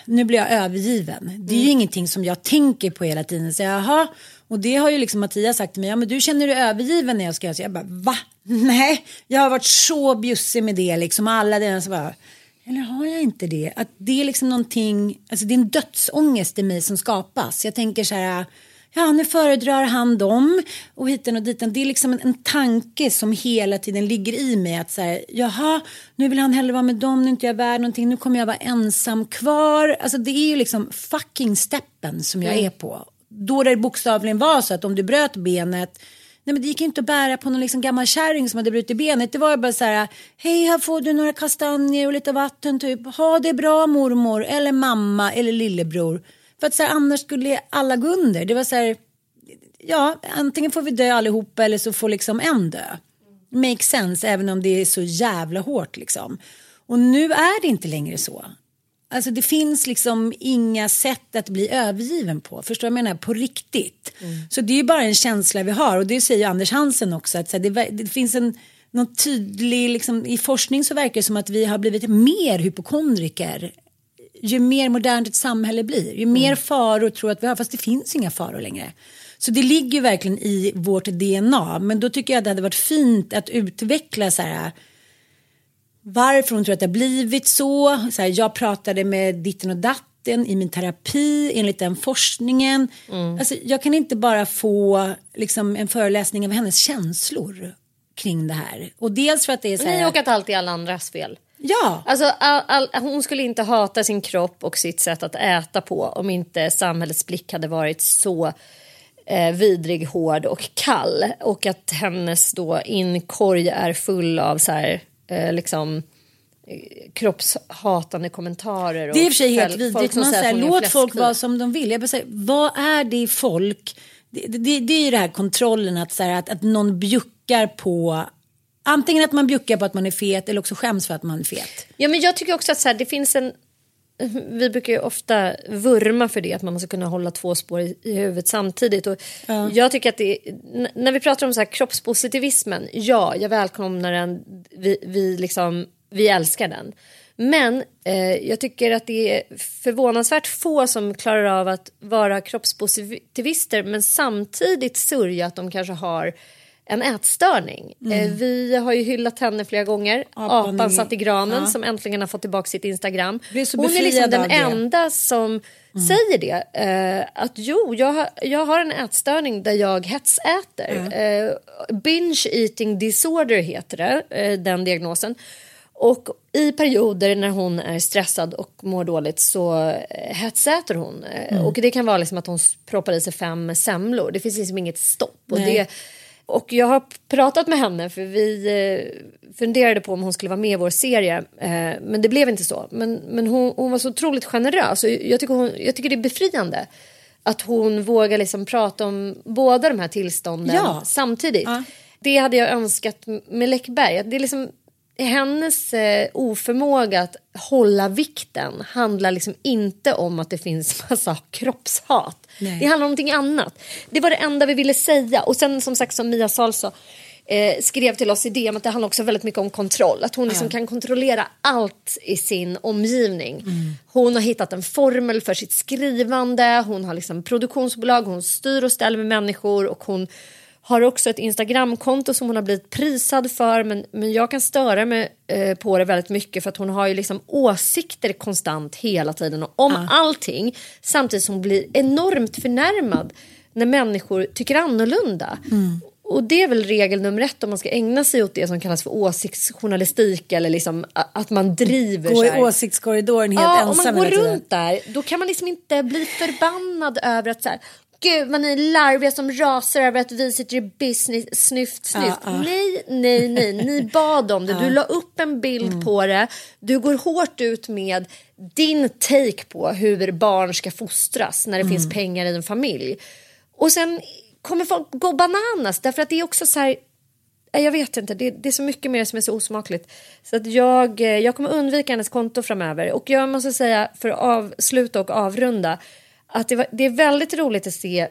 nu blir jag övergiven. Det är ju ingenting som jag tänker på hela tiden. Så jaha, och det har ju liksom Mattias sagt till mig, ja men du känner dig övergiven när jag ska göra så. Jag bara, va? Nej, jag har varit så bjussig med det liksom. Alla så bara, eller har jag inte det? Att det är liksom någonting, alltså det är en dödsångest i mig som skapas. Jag tänker så här, ja nu föredrar han dem och hiten och diten. Det är liksom en, en tanke som hela tiden ligger i mig att så här, jaha, nu vill han hellre vara med dem, nu är inte jag värd någonting, nu kommer jag vara ensam kvar. Alltså det är ju liksom fucking steppen som jag Mm. är på. Då det bokstavligen var så att om du bröt benet Nej men det gick inte att bära på någon liksom gammal kärring som hade brutit benet. Det var bara så här, hej här får du några kastanjer och lite vatten typ. Ha det bra mormor eller mamma eller lillebror. För att så här, annars skulle alla gå under. Det var så här, ja antingen får vi dö allihopa eller så får liksom en dö. Makes sense även om det är så jävla hårt liksom. Och nu är det inte längre så. Alltså det finns liksom inga sätt att bli övergiven på. Förstår du vad jag menar? På riktigt. Så det är ju bara en känsla vi har och det säger Anders Hansen också. Att det, det finns en någon tydlig, liksom, i forskning så verkar det som att vi har blivit mer hypokondriker ju mer modernt ett samhälle blir. Ju mer faror tror att vi har, fast det finns inga faror längre. Så det ligger ju verkligen i vårt DNA. Men då tycker jag det hade varit fint att utveckla så här varför hon tror att det har blivit så. så här, jag pratade med ditten och datten i min terapi enligt den forskningen. Alltså, jag kan inte bara få liksom, en föreläsning av hennes känslor kring det här. Och dels för att det är så här. Nej, och att allt är alla andras fel. Ja. Alltså, all, all, hon skulle inte hata sin kropp och sitt sätt att äta på om inte samhällets blick hade varit så eh, vidrig, hård och kall. Och att hennes då inkorg är full av så här, eh, liksom eh, kroppshatande kommentarer. Det är i och för sig och helt vidrigt. Man säger låt folk vara som de vill. Jag bara säger, vad är det i folk? Det, det, det är ju det här kontrollen att, så här, att, att någon bjuckar på Antingen att man bjuckar på att man är fet eller också skäms för att man är fet. Ja, men jag tycker också att så här, det finns en... Vi brukar ju ofta vurma för det, att man måste kunna hålla två spår i, i huvudet samtidigt. Och Jag tycker att det när vi pratar om så här kroppspositivismen, ja, jag välkomnar den, vi, vi, liksom, vi älskar den. Men eh, jag tycker att det är förvånansvärt få som klarar av att vara kroppspositivister men samtidigt sörja att de kanske har en ätstörning. Mm. Eh, vi har ju hyllat henne flera gånger. Apan Apan, satt i granen Ja. som äntligen har fått tillbaka sitt Instagram. Hon är liksom den. Mm. enda som säger det. Eh, att jo, jag har, jag har en ätstörning där jag hetsäter. Eh, binge eating disorder heter det, den diagnosen. Och i perioder när hon är stressad och mår dåligt så hetsäter hon. Mm. Och det kan vara liksom att hon proppar i sig fem semlor. Det finns liksom inget stopp. Och, Nej. det, och jag har pratat med henne för vi eh, funderade på om hon skulle vara med i vår serie. Eh, men det blev inte så. Men, men hon, hon var så otroligt generös. Och jag, tycker hon, jag tycker det är befriande. Att hon vågar liksom prata om båda de här tillstånden Ja. samtidigt. Det hade jag önskat med Läckberg. Det är liksom hennes eh, oförmåga att hålla vikten handlar liksom inte om att det finns [laughs] massa kroppshat. Nej. Det handlar om någonting annat. Det var det enda vi ville säga. Och sen som sagt som Mia Sahl sa, eh, skrev till oss i DM att det handlar också väldigt mycket om kontroll. Att hon liksom kan kontrollera allt i sin omgivning. Hon har hittat en formel för sitt skrivande. Hon har liksom produktionsbolag. Hon styr och ställer med människor. Och hon har också ett Instagramkonto som hon har blivit prisad för. Men, men jag kan störa mig eh, på det väldigt mycket för att hon har ju liksom åsikter konstant hela tiden och om allting. Samtidigt som hon blir enormt förnärmad när människor tycker annorlunda. Och det är väl regel nummer ett om man ska ägna sig åt det som kallas för åsiktsjournalistik eller liksom att man driver Gå i åsiktskorridoren helt Ja, om ensam man går hela tiden. runt där, då kan man liksom inte bli förbannad över att så här, Gud vad ni är larviga som rasar över att vi sitter i business snyft snyft. Ja, ja. Nej, nej, nej, ni bad om det. Du la upp en bild Mm. på det. Du går hårt ut med din take på hur barn ska fostras när det Mm. finns pengar i en familj. Och sen kommer folk gå bananas därför att det är också så här jag vet inte, det, det är så mycket mer som är så osmakligt. Så att jag, eh, jag kommer undvika hennes konto framöver. Och jag måste säga, för att avsluta och avrunda, att det, var, det är väldigt roligt att se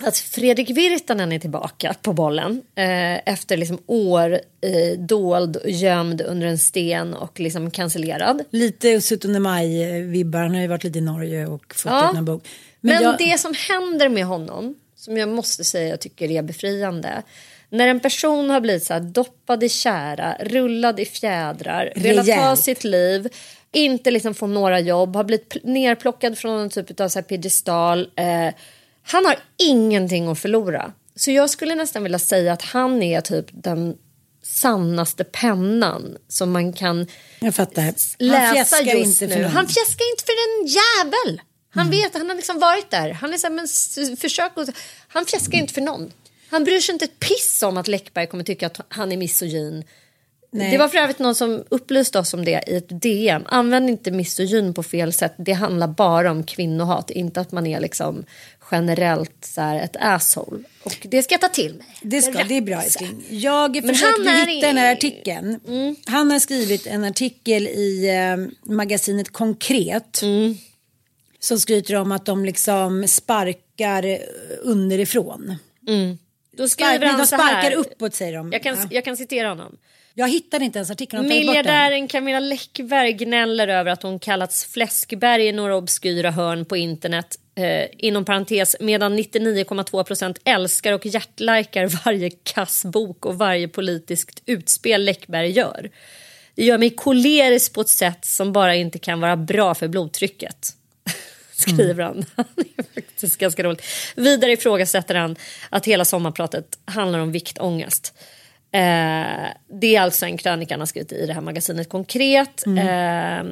att Fredrik Virtanen är tillbaka på bollen eh, efter liksom år eh, dold, gömd under en sten och liksom cancellerad. Lite 17 maj-vibbar. Han har ju varit lite i Norge och fått Ja. en bok. Men, jag- det som händer med honom, som jag måste säga jag tycker är befriande. När en person har blivit så här doppad i kära, rullad i fjädrar, velat ta sitt liv, inte liksom få några jobb, har blivit pl- nerplockad från en typ av så här piedestal. Eh, han har ingenting att förlora. Så jag skulle nästan vilja säga att han är typ den sannaste pennan som man kan Jag fattar. Han läsa just inte nu. någon. Han fjäskar inte för en jävel. Han vet, han har liksom varit där. Han är så här, men försök att, Han fjäskar inte för någon. Han bryr sig inte ett piss om att Läckberg kommer tycka att han är misogyn. Nej. Det var för övrigt någon som upplyste oss om det i ett DM. Använd inte misogyn på fel sätt. Det handlar bara om kvinnohat, inte att man är liksom generellt så här ett asshole. Och det ska jag ta till mig. Det, ska, det är bra älskling. Jag Men försökte är hitta den här i- Mm. artikeln. Han har skrivit en artikel i eh, magasinet Konkret. Mm. Som skryter om att de liksom sparkar eh, underifrån. Då Spark, skriver nej, han de sparkar här. uppåt säger de. Jag kan, Ja. jag kan citera honom. Jag hittade inte ens artikeln. Miljardären Camilla Läckberg gnäller över att hon kallats fläskberg i några obskyra hörn på internet. Eh, inom parentes, medan 99,2 procent älskar och hjärtlikar varje kass bok och varje politiskt utspel Läckberg gör. Det gör mig kolerisk på ett sätt som bara inte kan vara bra för blodtrycket. Skriver han. [laughs] Det är faktiskt ganska roligt. Vidare ifrågasätter han att hela sommarpratet handlar om viktångest. Eh, det är alltså en krönika han har skrivit i det här magasinet Konkret. Eh,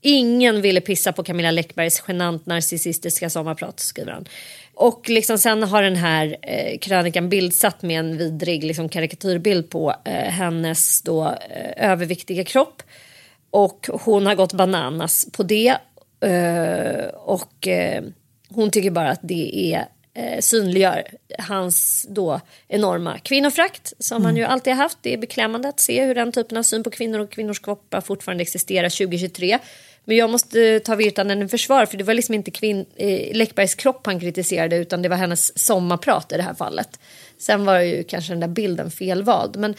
ingen ville pissa på Camilla Läckbergs genant narcissistiska sommarprat, skriver han. Och liksom sen har den här eh, krönikan bildsatt med en vidrig liksom, karikatyrbild på eh, hennes då, eh, överviktiga kropp. Och hon har gått bananas på det. Eh, och eh, hon tycker bara att det är eh, synliggör hans då enorma kvinnofrakt som han ju alltid har haft. Det är beklämmande att se hur den typen av syn på kvinnor och kvinnors kroppar fortfarande existerar 2023. Men jag måste ta Virtanen i försvar för det var liksom inte eh, Läckbergs kropp han kritiserade utan det var hennes sommarprat i det här fallet. Sen var ju kanske den där bilden felvald. Men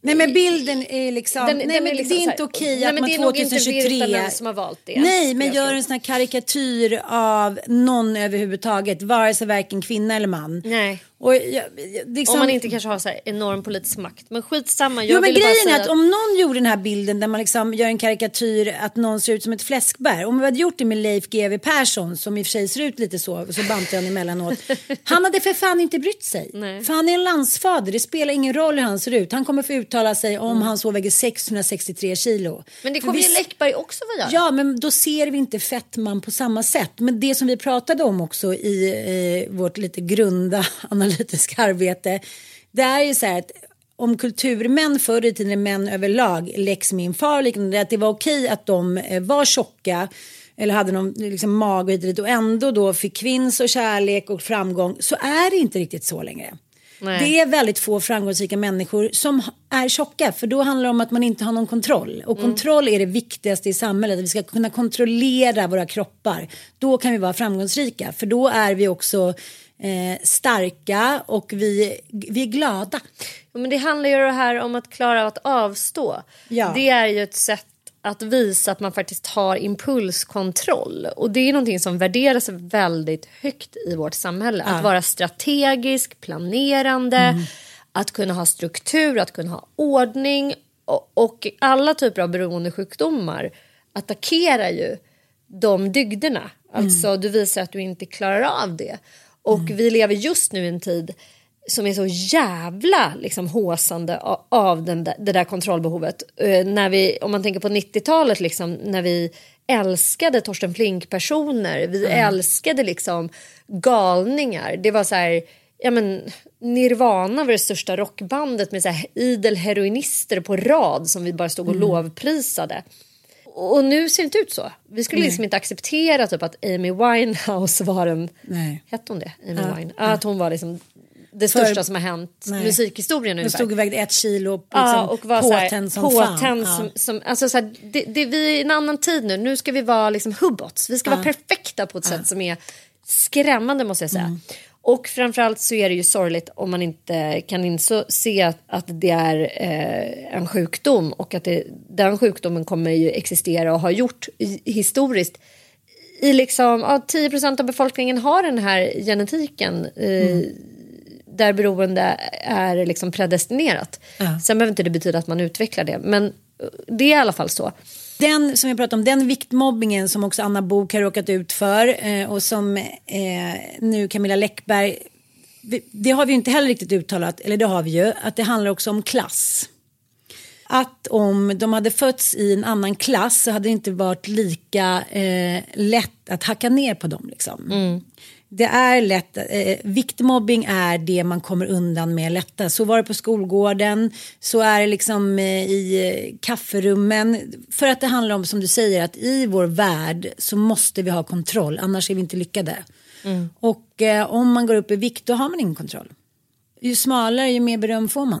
Nej men bilden är liksom, Den- nej den är men liksom det är inte okej Nej, att man det är nog inte 2023. Som har valt det, Nej men gör en sån här karikatyr av någon överhuvudtaget, vare sig varken kvinna eller man. Nej. Och jag, liksom, Om man inte kanske har så här enorm politisk makt. Men skitsamma. Jag Jo men grejen säga är att om någon gjorde den här bilden där man liksom gör en karikatyr att någon ser ut som ett fläskbär. Om vi hade gjort det med Leif GW Persson som i och för sig ser ut lite så, så bantar han emellanåt. [laughs] Han hade för fan inte brytt sig. Nej. Han är en landsfader, det spelar ingen roll hur han ser ut. Han kommer få uttala sig om Mm. han så väger 663 kilo. Men det kommer vi- ju Läckberg också få göra. Ja, men då ser vi inte fettman på samma sätt. Men det som vi pratade om också i eh, vårt lite grunda [laughs] analytiska arbete. Det är ju så här att om kulturmän förr i tiden, män överlag, Lex min far liknande, att det var okej att de eh, var tjocka eller hade någon liksom, mag hit och ändå då fick kvinns och kärlek och framgång så är det inte riktigt så längre. Nej. Det är väldigt få framgångsrika människor som är tjocka för då handlar det om att man inte har någon kontroll. Och Mm. kontroll är det viktigaste i samhället, att vi ska kunna kontrollera våra kroppar. Då kan vi vara framgångsrika för då är vi också eh, starka och vi, vi är glada. Ja, Men det handlar ju det här om att klara av att avstå. Ja. Det är ju ett sätt att visa att man faktiskt har impulskontroll. Och det är någonting som värderas väldigt högt i vårt samhälle. Ja. Att vara strategisk, planerande, Mm. att kunna ha struktur, att kunna ha ordning. Och, och alla typer av beroendesjukdomar attackerar ju de dygderna. Alltså du visar att du inte klarar av det. Och vi lever just nu i en tid som är så jävla liksom, håsande av den där, det där kontrollbehovet. Eh, när vi, om man tänker på 90-talet, liksom, när vi älskade Torsten Flink-personer, vi älskade liksom galningar. Det var så här, ja men Nirvana var det största rockbandet med så här idel heroinister på rad som vi bara stod och lovprisade. Och nu ser det inte ut så. Vi skulle Nej. liksom inte acceptera typ att Amy Winehouse var en... Nej. Hette hon det? Amy Ja, Wine? Ja, Att hon var liksom det För- största som har hänt Nej. musikhistorien De ungefär. stod och vägde ett kilo liksom, Ja, och var påtänd som fan. påtänd Ja. som, som, alltså så här, det, det, vi är i en annan tid nu. Nu ska vi vara liksom hubbots. Vi ska Ja. vara perfekta på ett sätt som är skrämmande måste jag säga. Mm. Och framförallt så är det ju sorgligt om man inte kan inse se att, att det är eh, en sjukdom och att det, den sjukdomen kommer ju existera och har gjort i, historiskt. I liksom, ja, 10 procent av befolkningen har den här genetiken eh, där beroende är liksom predestinerat. Ja. Sen behöver inte det betyda att man utvecklar det, men eh, det är i alla fall så. Den som jag pratade om, den viktmobbingen som också Anna Bok har råkat ut för eh, och som eh, nu Camilla Läckberg, det har vi ju inte heller riktigt uttalat, eller det har vi ju, att det handlar också om klass. Att om de hade fötts i en annan klass så hade det inte varit lika eh, lätt att hacka ner på dem. Liksom. Det är lätt, eh, viktmobbing är det man kommer undan med lättast. Så var det på skolgården, så är det liksom eh, i eh, kafferummen. För att det handlar om, som du säger, att i vår värld så måste vi ha kontroll, annars är vi inte lyckade. Och eh, om man går upp i vikt, då har man ingen kontroll. Ju smalare, ju mer beröm får man.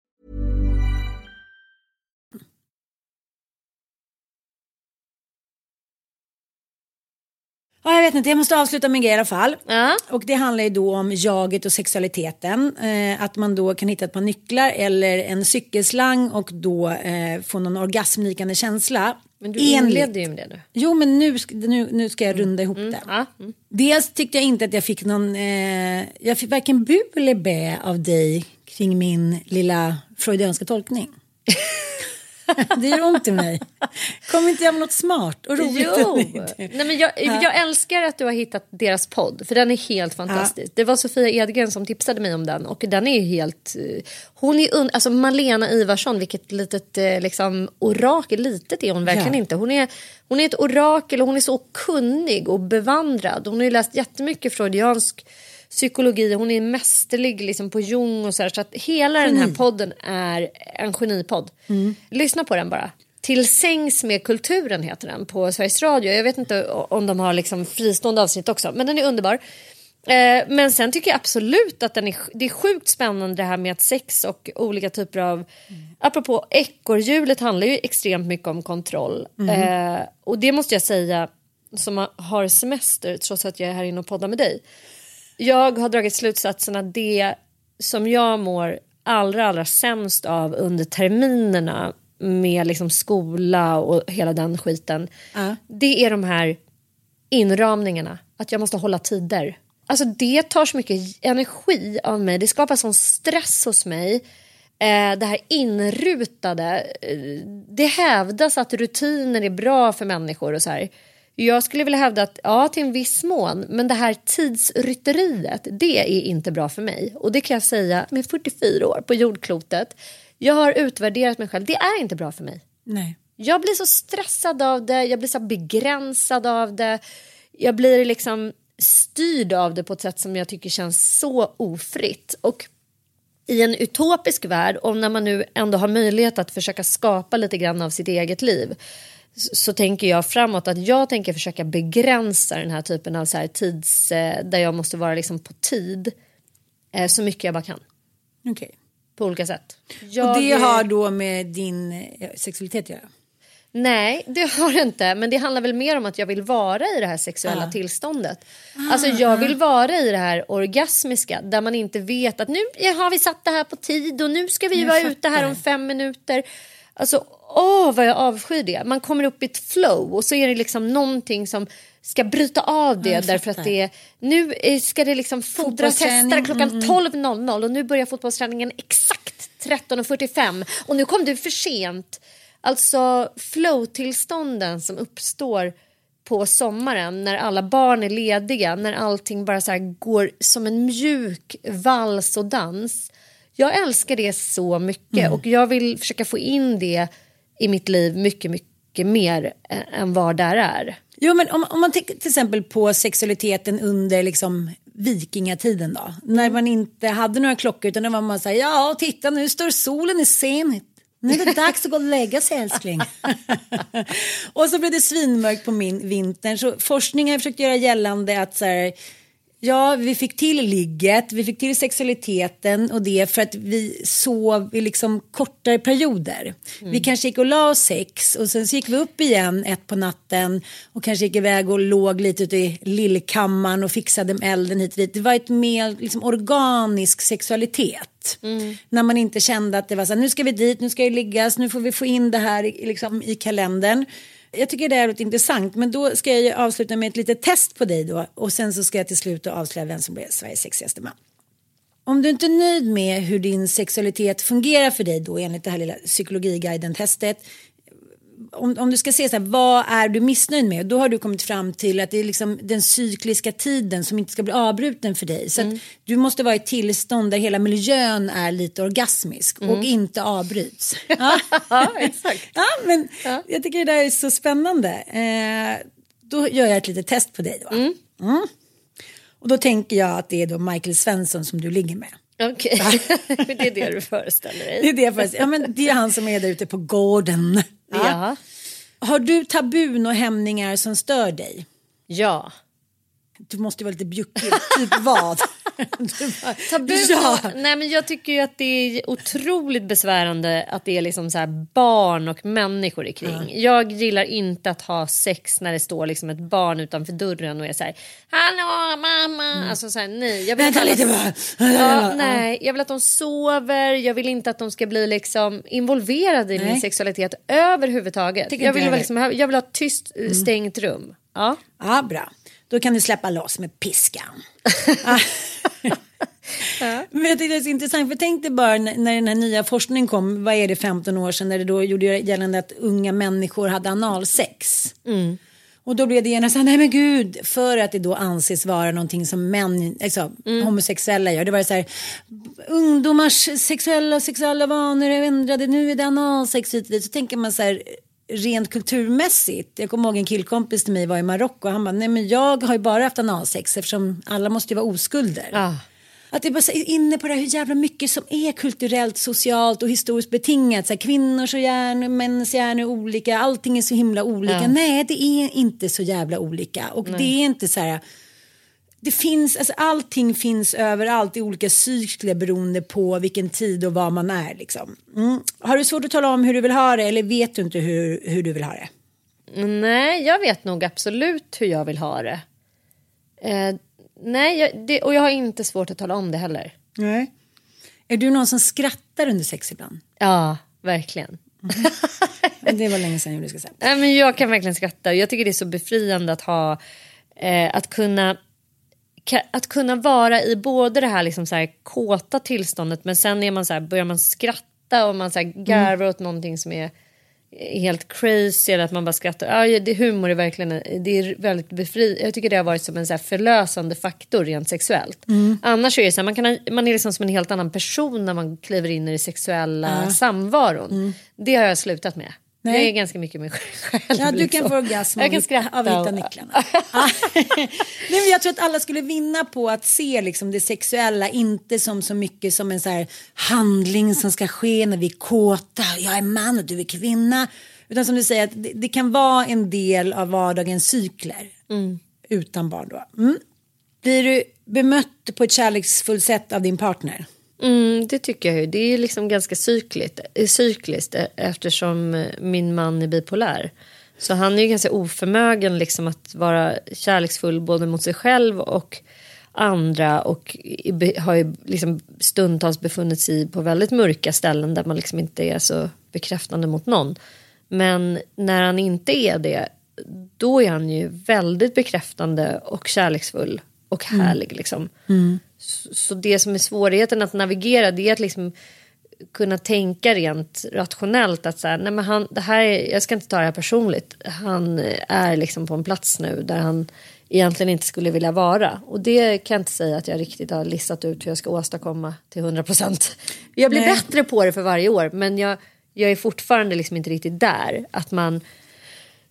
Ja, jag vet inte, jag måste avsluta min grej i alla fall. Och det handlar ju då om jaget och sexualiteten. Eh, att man då kan hitta ett par nycklar eller en cykelslang och då eh, få någon orgasmliknande känsla. Men du inledde ju med det nu. Jo, men nu, nu, nu ska jag runda ihop det. Ja. Mm. Dels tyckte jag inte att jag fick någon, eh, jag fick varken bu eller bä av dig kring min lilla freudianska tolkning. [laughs] det gör ont i mig. Kom inte jag med något smart och roligt? Jo. Nej, men jag, jag älskar att du har hittat deras podd, för den är helt fantastisk. Det var Sofia Edgren som tipsade mig om den och den är helt... eh, Hon är un, alltså Malena Ivarsson, vilket litet eh, liksom, orakel. Litet är hon verkligen Ja. inte. Hon är, hon är ett orakel och hon är så kunnig och bevandrad. Hon har ju läst jättemycket freudiansk psykologi. Hon är mästerlig liksom, på Jung och så här. Så att hela den här Geni. podden är en genipodd. Lyssna på den bara. Till sängs med kulturen heter den på Sveriges Radio. Jag vet inte om de har liksom fristående avsnitt också, men den är underbar. Eh, men sen tycker jag absolut att den är, det är sjukt spännande det här med att sex och olika typer av... Apropå ekorrhjulet handlar ju extremt mycket om kontroll. Eh, och det måste jag säga som har semester trots att jag är här inne och poddar med dig. Jag har dragit slutsatsen att det som jag mår allra, allra sämst av under terminerna med liksom skola och hela den skiten. Det är de här inramningarna. Att jag måste hålla tider. Alltså det tar så mycket energi av mig. Det skapar sån stress hos mig. Eh, det här inrutade. Eh, det hävdas att rutiner är bra för människor och så här. Jag skulle vilja hävda att ja, till en viss mån, men det här tidsrytteriet, det är inte bra för mig. Och det kan jag säga med 44 år på jordklotet. Jag har utvärderat mig själv, det är inte bra för mig. Nej. Jag blir så stressad av det, jag blir så begränsad av det. Jag blir liksom styrd av det på ett sätt som jag tycker känns så ofritt. Och i en utopisk värld, och när man nu ändå har möjlighet att försöka skapa lite grann av sitt eget liv, så, tänker jag framåt att jag tänker försöka begränsa den här typen av så här tids, eh, där jag måste vara liksom på tid, eh, så mycket jag bara kan. Okej. På olika sätt. Och Jag- det har då med din eh, sexualitet att göra? Nej, det har det inte. Men det handlar väl mer om att jag vill vara i det här sexuella Ah. tillståndet. Alltså jag vill vara i det här orgasmiska där man inte vet att nu har vi satt det här på tid och nu ska vi Jag vara ute här fattar. om fem minuter. Alltså åh vad jag avskyr det. Man kommer upp i ett flow och så är det liksom någonting som ska bryta av det Jag därför att det nu eh, ska det liksom fodras hästar klockan mm, 12.00 och nu börjar fotbollsträningen exakt 13.45 och nu kom du för sent. Alltså flow-tillstånden som uppstår på sommaren när alla barn är lediga, när allting bara så går som en mjuk vals och dans. Jag älskar det så mycket Mm. och jag vill försöka få in det i mitt liv mycket, mycket mer eh, än vad där är. Jo, men om, om man tänker till exempel på sexualiteten under liksom vikingatiden då. När man inte hade några klockor utan när man bara säger ja titta nu står solen i zenit. Nu är det dags att gå och lägga sig älskling. [laughs] och så blev det svinmörkt på min vintern så forskning har försökt göra gällande att så här, Ja, vi fick till ligget, vi fick till sexualiteten och det för att vi sov i liksom kortare perioder. Vi kanske gick och la oss sex och sen så gick vi upp igen ett på natten och kanske gick iväg och låg lite ute i lillkammaren och fixade med elden hit och dit. Det var ett mer liksom, organisk sexualitet. När man inte kände att det var så här, nu ska vi dit, nu ska det liggas, nu får vi få in det här i- liksom, i kalendern. Jag tycker det är lite intressant men då ska jag ju avsluta med ett litet test på dig då och sen så ska jag till slut avslöja vem som blir Sveriges sexigaste man. Om du inte är nöjd med hur din sexualitet fungerar för dig då enligt det här lilla psykologiguiden-testet om, om du ska se så här, vad är du missnöjd med? Då har du kommit fram till att det är liksom den cykliska tiden som inte ska bli avbruten för dig. Så att du måste vara i tillstånd där hela miljön är lite orgasmisk och inte avbryts. [laughs] Ja, exakt. Ja, men jag tycker det där är så spännande. Eh, då gör jag ett litet test på dig då. Mm. Och då tänker jag att det är då Michael Svensson som du ligger med. Okej, [laughs] det är det du föreställer dig. Det är, det först. Ja, men det är han som är där ute på gården. Ja. Har du tabun och hämningar som stör dig? Ja. Du måste vara lite bjuckig. typ vad? [laughs] Tabu Ja. Nej men jag tycker ju att det är otroligt besvärande att det är liksom så barn och människor i kring. Jag gillar inte att ha sex när det står liksom ett barn utanför dörren och är så här Hallå mamma! Alltså så här, nej. Jag vill Vänta att lite bara. Ja, nej, jag vill att de sover, jag vill inte att de ska bli liksom involverade i Nej. min sexualitet överhuvudtaget. Jag vill, liksom, jag vill ha ett tyst, eh, stängt rum. Ja. Ja, bra. Då kan du släppa loss med piskan. [laughs] Men jag tycker det är så intressant, för tänk dig bara när, den här nya forskningen kom, vad är det, 15 år sedan, när det då gjorde gällande att unga människor hade analsex. Och då blev det genast så här, nej men gud, för att det då anses vara någonting som män, alltså homosexuella gör. Det var så här, ungdomars sexuella sexuella vanor är ändrade, nu är det analsex hit och dit. Så tänker man så här, rent kulturmässigt. Jag kommer ihåg en killkompis till mig var i Marocko och han bara, nej men jag har ju bara haft analsex eftersom alla måste ju vara oskulder. Att det är bara så inne på det här hur jävla mycket som är kulturellt, socialt och historiskt betingat. Så här, kvinnors och hjärnor, mäns hjärnor är olika, allting är så himla olika. Ja. Nej, det är inte så jävla olika. Och Nej. det är inte så här, det finns, alltså allting finns överallt i olika cykler beroende på vilken tid och var man är. Liksom. Mm. Har du svårt att tala om hur du vill ha det eller vet du inte hur, hur du vill ha det? Nej, jag vet nog absolut hur jag vill ha det. Eh, nej, jag, det, och jag har inte svårt att tala om det heller. Nej. Är du någon som skrattar under sex ibland? Ja, verkligen. [laughs] det var länge sedan jag ska säga. Nej, men jag kan verkligen skratta. Jag tycker det är så befriande att ha eh, att kunna att kunna vara i både det här, liksom så här kåta tillståndet men sen är man så här, börjar man skratta och man så här garvar åt någonting som är helt crazy eller att man bara skrattar. Ja, det, humor är verkligen det är väldigt befri. Jag tycker det har varit som en så förlösande faktor rent sexuellt. Mm. Annars är det så här, man, kan, man är liksom som en helt annan person när man kliver in i det sexuella Ja. samvaron. Det har jag slutat med. Nej. Jag är ganska mycket mig själv. Ja, du kan liksom. få orgasm Jag av, kan av skratta. att hitta nycklarna. Ja. [laughs] Nej, men jag tror att alla skulle vinna på att se liksom, det sexuella inte som så mycket som en så handling som ska ske när vi är kåta. Jag är man och du är kvinna. Utan som du säger, att det, det kan vara en del av vardagens cykler. Utan barn då. Mm. Blir du bemött på ett kärleksfullt sätt av din partner? Mm, det tycker jag ju. Det är liksom ganska cykligt, eh, cykliskt eh, eftersom eh, min man är bipolär. Så han är ju ganska oförmögen liksom att vara kärleksfull både mot sig själv och andra och har ju liksom stundtals befunnit sig på väldigt mörka ställen där man liksom inte är så bekräftande mot någon. Men när han inte är det, då är han ju väldigt bekräftande och kärleksfull och Mm. härlig liksom. Så, så det som är svårigheten att navigera det är att liksom kunna tänka rent rationellt att så här, nej men han, det här är, jag ska inte ta det här personligt. Han är liksom på en plats nu där han egentligen inte skulle vilja vara. Och det kan jag inte säga att jag riktigt har listat ut hur jag ska åstadkomma till 100 procent. Jag blir Nej. bättre på det för varje år men jag, jag är fortfarande liksom inte riktigt där. Att man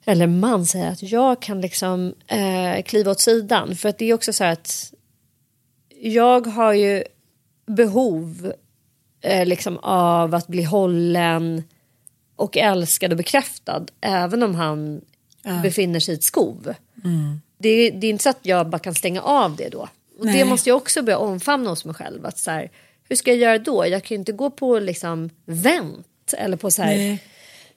eller man säger att jag kan liksom eh, kliva åt sidan. För att det är också så här att jag har ju behov eh, liksom av att bli hållen och älskad och bekräftad även om han befinner sig i ett skov. Det, det är inte så att jag bara kan stänga av det då. Och det Nej. måste jag också börja omfamna hos mig själv. Att så här, hur ska jag göra då? Jag kan ju inte gå på liksom vänt eller på så här Nej.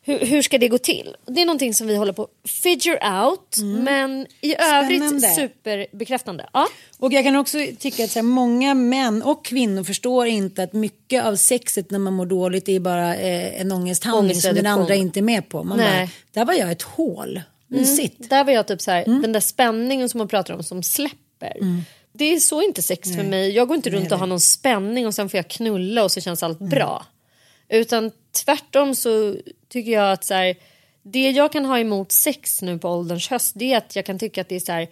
Hur, hur ska det gå till? Det är någonting som vi håller på att figure out. Men i övrigt Mm. Spännande. superbekräftande. Ja. Och jag kan också tycka att så här, många män och kvinnor förstår inte att mycket av sexet när man mår dåligt är bara eh, en ångesthandling som den andra inte är med på. Man Nej. bara, där var jag ett hål. Mysigt. Mm. Där var jag typ så här, Mm. den där spänningen som man pratar om som släpper. Det är så inte sex för Nej. mig. Jag går inte runt Nej, och har någon spänning och sen får jag knulla och så känns allt bra. Utan tvärtom så tycker jag att så här, det jag kan ha emot sex nu på ålderns höst det är att jag kan tycka att det är så här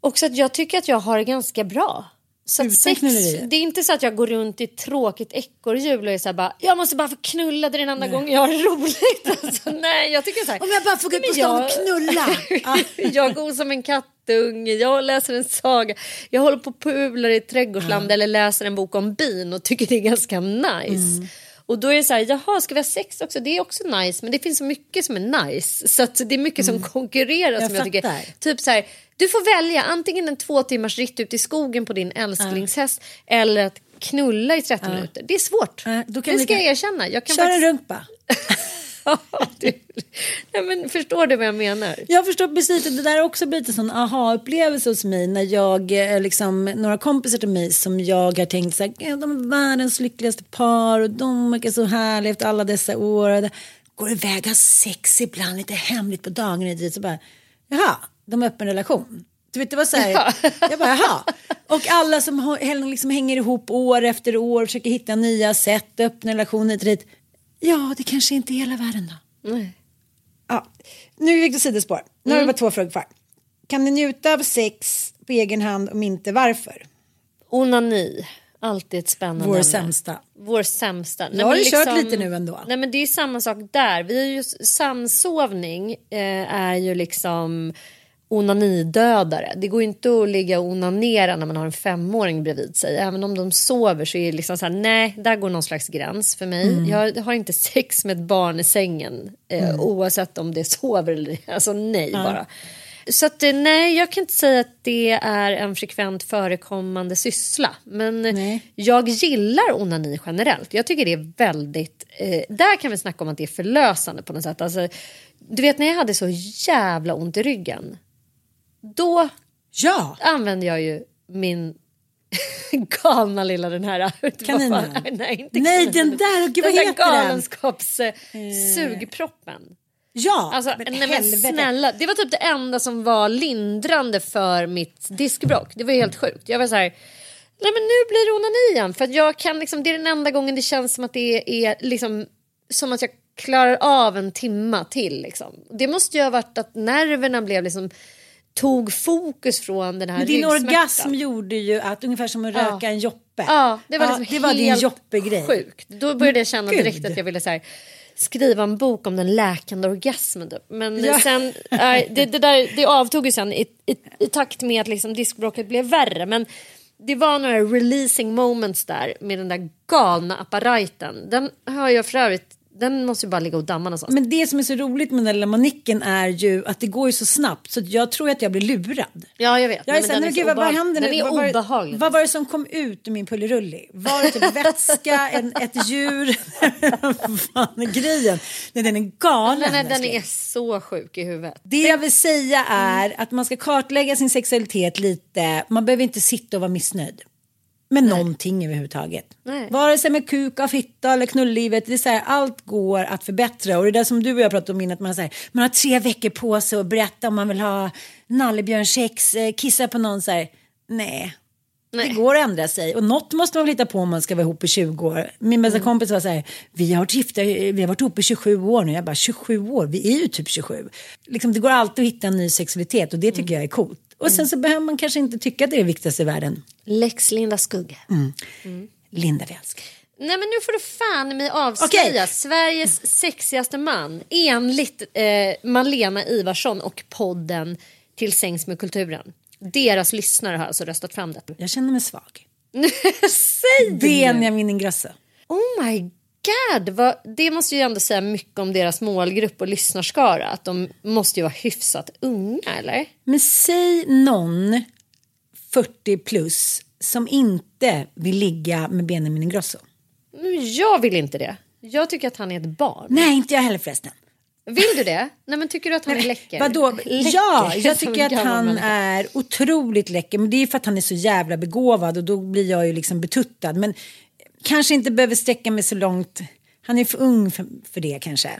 också att jag tycker att jag har det ganska bra. Så att sex, det är inte så att jag går runt i ett tråkigt ekorrhjul och är så här bara jag måste bara få knulla det den enda gången jag har roligt. [laughs] Alltså, nej, jag tycker så här. Om jag bara får gå ut på stan och knulla. [laughs] Ah. jag går som en kattunge, jag läser en saga, jag håller på och pular i ett trädgårdsland eller läser en bok om bin och tycker det är ganska nice. Mm. Och då är det så här, jaha ska vi ha sex också? Det är också nice men det finns så mycket som är nice. Så det är mycket som konkurrerar Mm. Jag som jag tycker. fattar. Typ så här, du får välja antingen en två timmars ritt ut i skogen på din älsklingshäst eller att knulla i 30 minuter. Det är svårt. det ska jag erkänna. Jag kan Kör en [laughs] [laughs] rumpa. Nej, men förstår du vad jag menar? Jag förstår precis, det där har också blivit en sån aha-upplevelse hos mig när jag, eh, liksom, några kompisar till mig som jag har tänkt så här, "Ja, de är världens lyckligaste par och de verkar så härliga efter alla dessa år. Går iväg, har sex ibland lite hemligt på dagen och så bara, jaha, de har öppen relation. Du vet, det var så här, jag bara, jaha. Och alla som liksom hänger ihop år efter år försöker hitta nya sätt, öppna relationer hit och dit. Ja, det kanske inte är hela världen då. Nej. Ja. Nu är vi på sidospår. Nu har det Mm. bara två frågor kvar. Kan ni njuta av sex på egen hand? Om inte, varför? Onani. Alltid ett spännande Vår ämne. sämsta. Vår sämsta. Jag har ju kört lite nu ändå. Nej men det är samma sak där. Vi är ju, samsovning eh, är ju liksom onanidödare. Det går inte att ligga och onanera när man har en femåring bredvid sig. Även om de sover så är det liksom så här, nej, där går någon slags gräns för mig. Mm. Jag har inte sex med ett barn i sängen eh, Mm. oavsett om det sover eller Alltså nej Ja. bara. Så att, eh, nej, jag kan inte säga att det är en frekvent förekommande syssla. Men jag gillar onani generellt. Jag tycker det är väldigt... Eh, där kan vi snacka om att det är förlösande på något sätt. Alltså, du vet när jag hade så jävla ont i ryggen. Då ja. använde jag ju min [laughs] galna lilla den här... Kaninen? Fan? [laughs] Nej, inte Nej, kaninen. den där, gud, vad den heter där den? galenskaps eh. Ja, Alltså, men nej, men snälla, det var typ det enda som var lindrande för mitt diskbråck. Det var ju helt sjukt. Jag var så här, nej men nu blir det onani igen. För jag kan liksom, det är den enda gången det känns som att det är liksom som att jag klarar av en timma till. Liksom. Det måste ju ha varit att nerverna blev liksom tog fokus från den här Men din orgasm gjorde ju att ungefär som att röka Ja. en joppe. Ja, det var, liksom det var din joppe-grej. Sjukt. Då började jag känna Gud. direkt att jag ville så här, skriva en bok om den läkande orgasmen. Typ. Men Ja. sen, nej, det, det, där, det avtog ju sen i, i, i takt med att liksom diskbråcket blev värre. Men det var några releasing moments där med den där galna apparaten. Den har jag för övrigt, den måste ju bara ligga och damma någonstans. Men det som är så roligt med den lilla manicken är ju att det går ju så snabbt så jag tror att jag blir lurad. Ja, jag vet. Jag är såhär, den nej, gud, vad, vad obehag- hände nu? Den är vad, obehaglig. Vad var det som kom ut ur min pullerulli? Var det typ [laughs] vätska, en, ett djur? [laughs] Vad fan är grejen? Nej, den är galen. Den den älskling. är så sjuk i huvudet. Det jag vill säga är att man ska kartlägga sin sexualitet lite. Man behöver inte sitta och vara missnöjd. Med någonting överhuvudtaget. Nej. Vare sig med kuka, fitta eller knulllivet. Det är så här, allt går att förbättra. Och det där som du och jag pratade om innan. Att man, så här, man har tre veckor på sig att berätta om man vill ha nallebjörnsex, eh, kissa på någon. Så här. Nej. Det går att ändra sig. Och något måste man väl hitta på om man ska vara ihop i 20 år. Min bästa kompis var så här, vi har, varit gifta, vi har varit ihop i 27 år nu. Jag bara, 27 år? Vi är ju typ 27. Liksom, det går alltid att hitta en ny sexualitet och det tycker jag är coolt. Och sen så behöver man kanske inte tycka att det är det viktigaste i världen. Lex Linda Skugge. Linda vi älskar. Nej men nu får du fan i mig avslöja Okej. Sveriges sexigaste man enligt eh, Malena Ivarsson och podden Till sängs med kulturen. Deras lyssnare har alltså röstat fram det. Jag känner mig svag. [laughs] Säg det! Benjamin Ingrosso. Oh my god! Vad, det måste ju ändå säga mycket om deras målgrupp och lyssnarskara. Att de måste ju vara hyfsat unga eller? Men säg någon 40 plus som inte vill ligga med Benjamin Ingrosso. Men Jag vill inte det. Jag tycker att han är ett barn. Nej, inte jag heller förresten. Vill du det? Nej men tycker du att han är läcker? Vadå? Läcker, Ja, jag tycker att han människa. är otroligt läcker. Men det är för att han är så jävla begåvad och då blir jag ju liksom betuttad. Men kanske inte behöver sträcka mig så långt. Han är för ung för, för det kanske.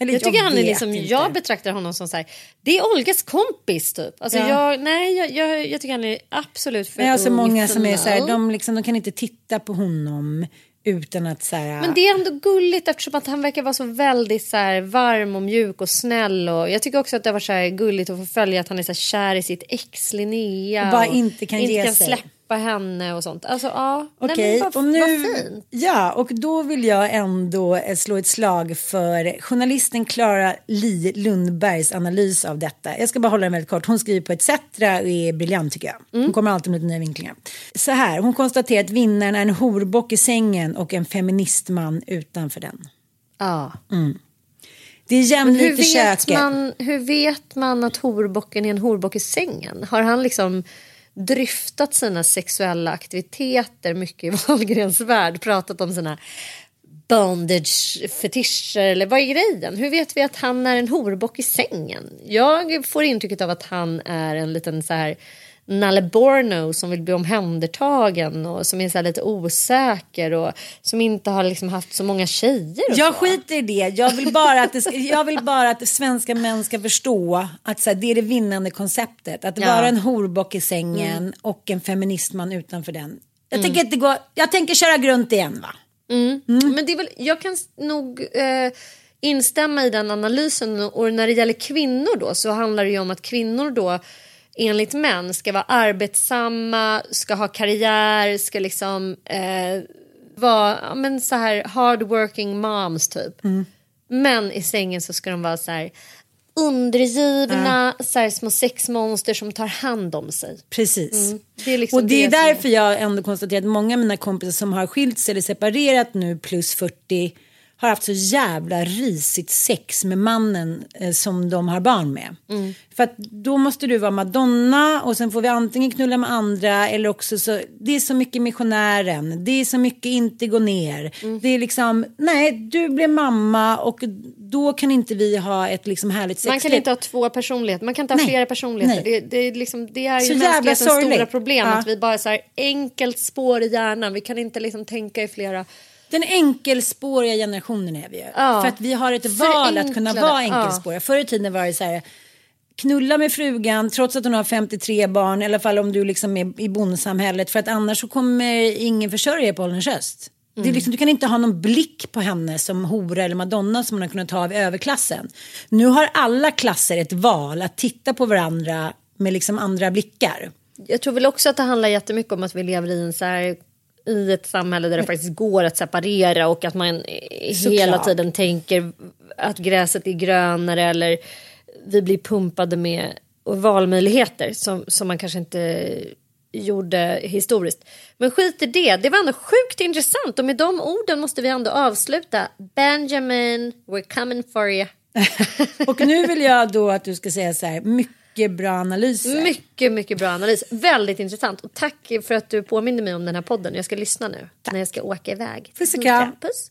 Eller Jag tycker han är liksom, inte. jag betraktar honom som så här, det är Olgas kompis typ. Alltså Ja. jag, nej jag, jag, jag tycker han är absolut för Men jag har så ung många som är så här, de, liksom, de kan inte titta på honom utan att så här, Men det är ändå gulligt eftersom att han verkar vara så väldigt så här, varm och mjuk och snäll. Och jag tycker också att det var så här gulligt att få följa att han är så här kär i sitt ex Linnea. Och bara inte kan inte ge kan sig. släppa henne och sånt. Alltså ja, nej, Okej, men vad, och nu, vad fint. ja, och då vill jag ändå eh, slå ett slag för journalisten Klara Li Lundbergs analys av detta. Jag ska bara hålla den väldigt kort. Hon skriver på ETC och är briljant tycker jag. Mm. Hon kommer alltid med lite nya vinklingar. Så här, hon konstaterar att vinnaren är en horbock i sängen och en feministman utanför den. Ja. Mm. Det är jämlikt hur i vet, köket. man, hur vet man att horbocken är en horbock i sängen? Har han liksom dryftat sina sexuella aktiviteter mycket i [laughs] Wahlgrens värld? Pratat om sina bondage-fetischer eller vad är grejen? Hur vet vi att han är en horbock i sängen? Jag får intrycket av att han är en liten så här Nalle Borno som vill bli omhändertagen och som är så lite osäker och som inte har liksom haft så många tjejer. Jag så. skiter i det. Jag vill bara att, det jag vill bara att svenska män ska förstå att så här, det är det vinnande konceptet. Att Ja. vara en horbock i sängen Mm. och en feministman utanför den. Jag, Mm. tänker, inte gå, jag tänker köra grunt igen va? Mm. Men det är väl, jag kan nog eh, instämma i den analysen och när det gäller kvinnor då så handlar det ju om att kvinnor då enligt män ska vara arbetsamma, ska ha karriär, ska liksom eh, vara ja, men så här hardworking moms typ. Men i sängen så ska de vara så här undergivna, så här små sexmonster som tar hand om sig. Precis. Mm. Det liksom och det är därför jag ändå konstaterar att många av mina kompisar som har skilt sig eller separerat nu plus 40 har haft så jävla risigt sex med mannen eh, som de har barn med. Mm. För att då måste du vara madonna och sen får vi antingen knulla med andra eller också så, det är så mycket missionären, det är så mycket inte gå ner. Mm. Det är liksom, nej du blev mamma och då kan inte vi ha ett liksom härligt sexliv. Man kan inte ha två personligheter, man kan inte ha Nej. flera personligheter. Det, det, är liksom, det är Så ju jävla mänsklighetens stora problem. Ja. Att vi bara så här enkelt spår i hjärnan. Vi kan inte liksom tänka i flera... Den enkelspåriga generationen är vi ju. Ja. För att vi har ett val att kunna vara enkelspåriga. Förr i tiden var det så här. Knulla med frugan trots att hon har 53 barn. I alla fall om du liksom är i bondsamhället. För att annars så kommer ingen försörja er på ålderns höst. Det är liksom, du kan inte ha någon blick på henne som hora eller madonna som man har kunnat ha av överklassen. Nu har alla klasser ett val att titta på varandra med liksom andra blickar. Jag tror väl också att det handlar jättemycket om att vi lever i en så här i ett samhälle där det faktiskt går att separera och att man hela Såklart. tiden tänker att gräset är grönare eller vi blir pumpade med valmöjligheter som, som man kanske inte gjorde historiskt. Men skit i det, det var ändå sjukt intressant och med de orden måste vi ändå avsluta. Benjamin, we're coming for you. [laughs] Och nu vill jag då att du ska säga så här, mycket bra analyser. Mycket, mycket bra analys. Väldigt intressant. Och tack för att du påminner mig om den här podden. Jag ska lyssna nu när jag ska åka iväg. Puss och kram. Puss.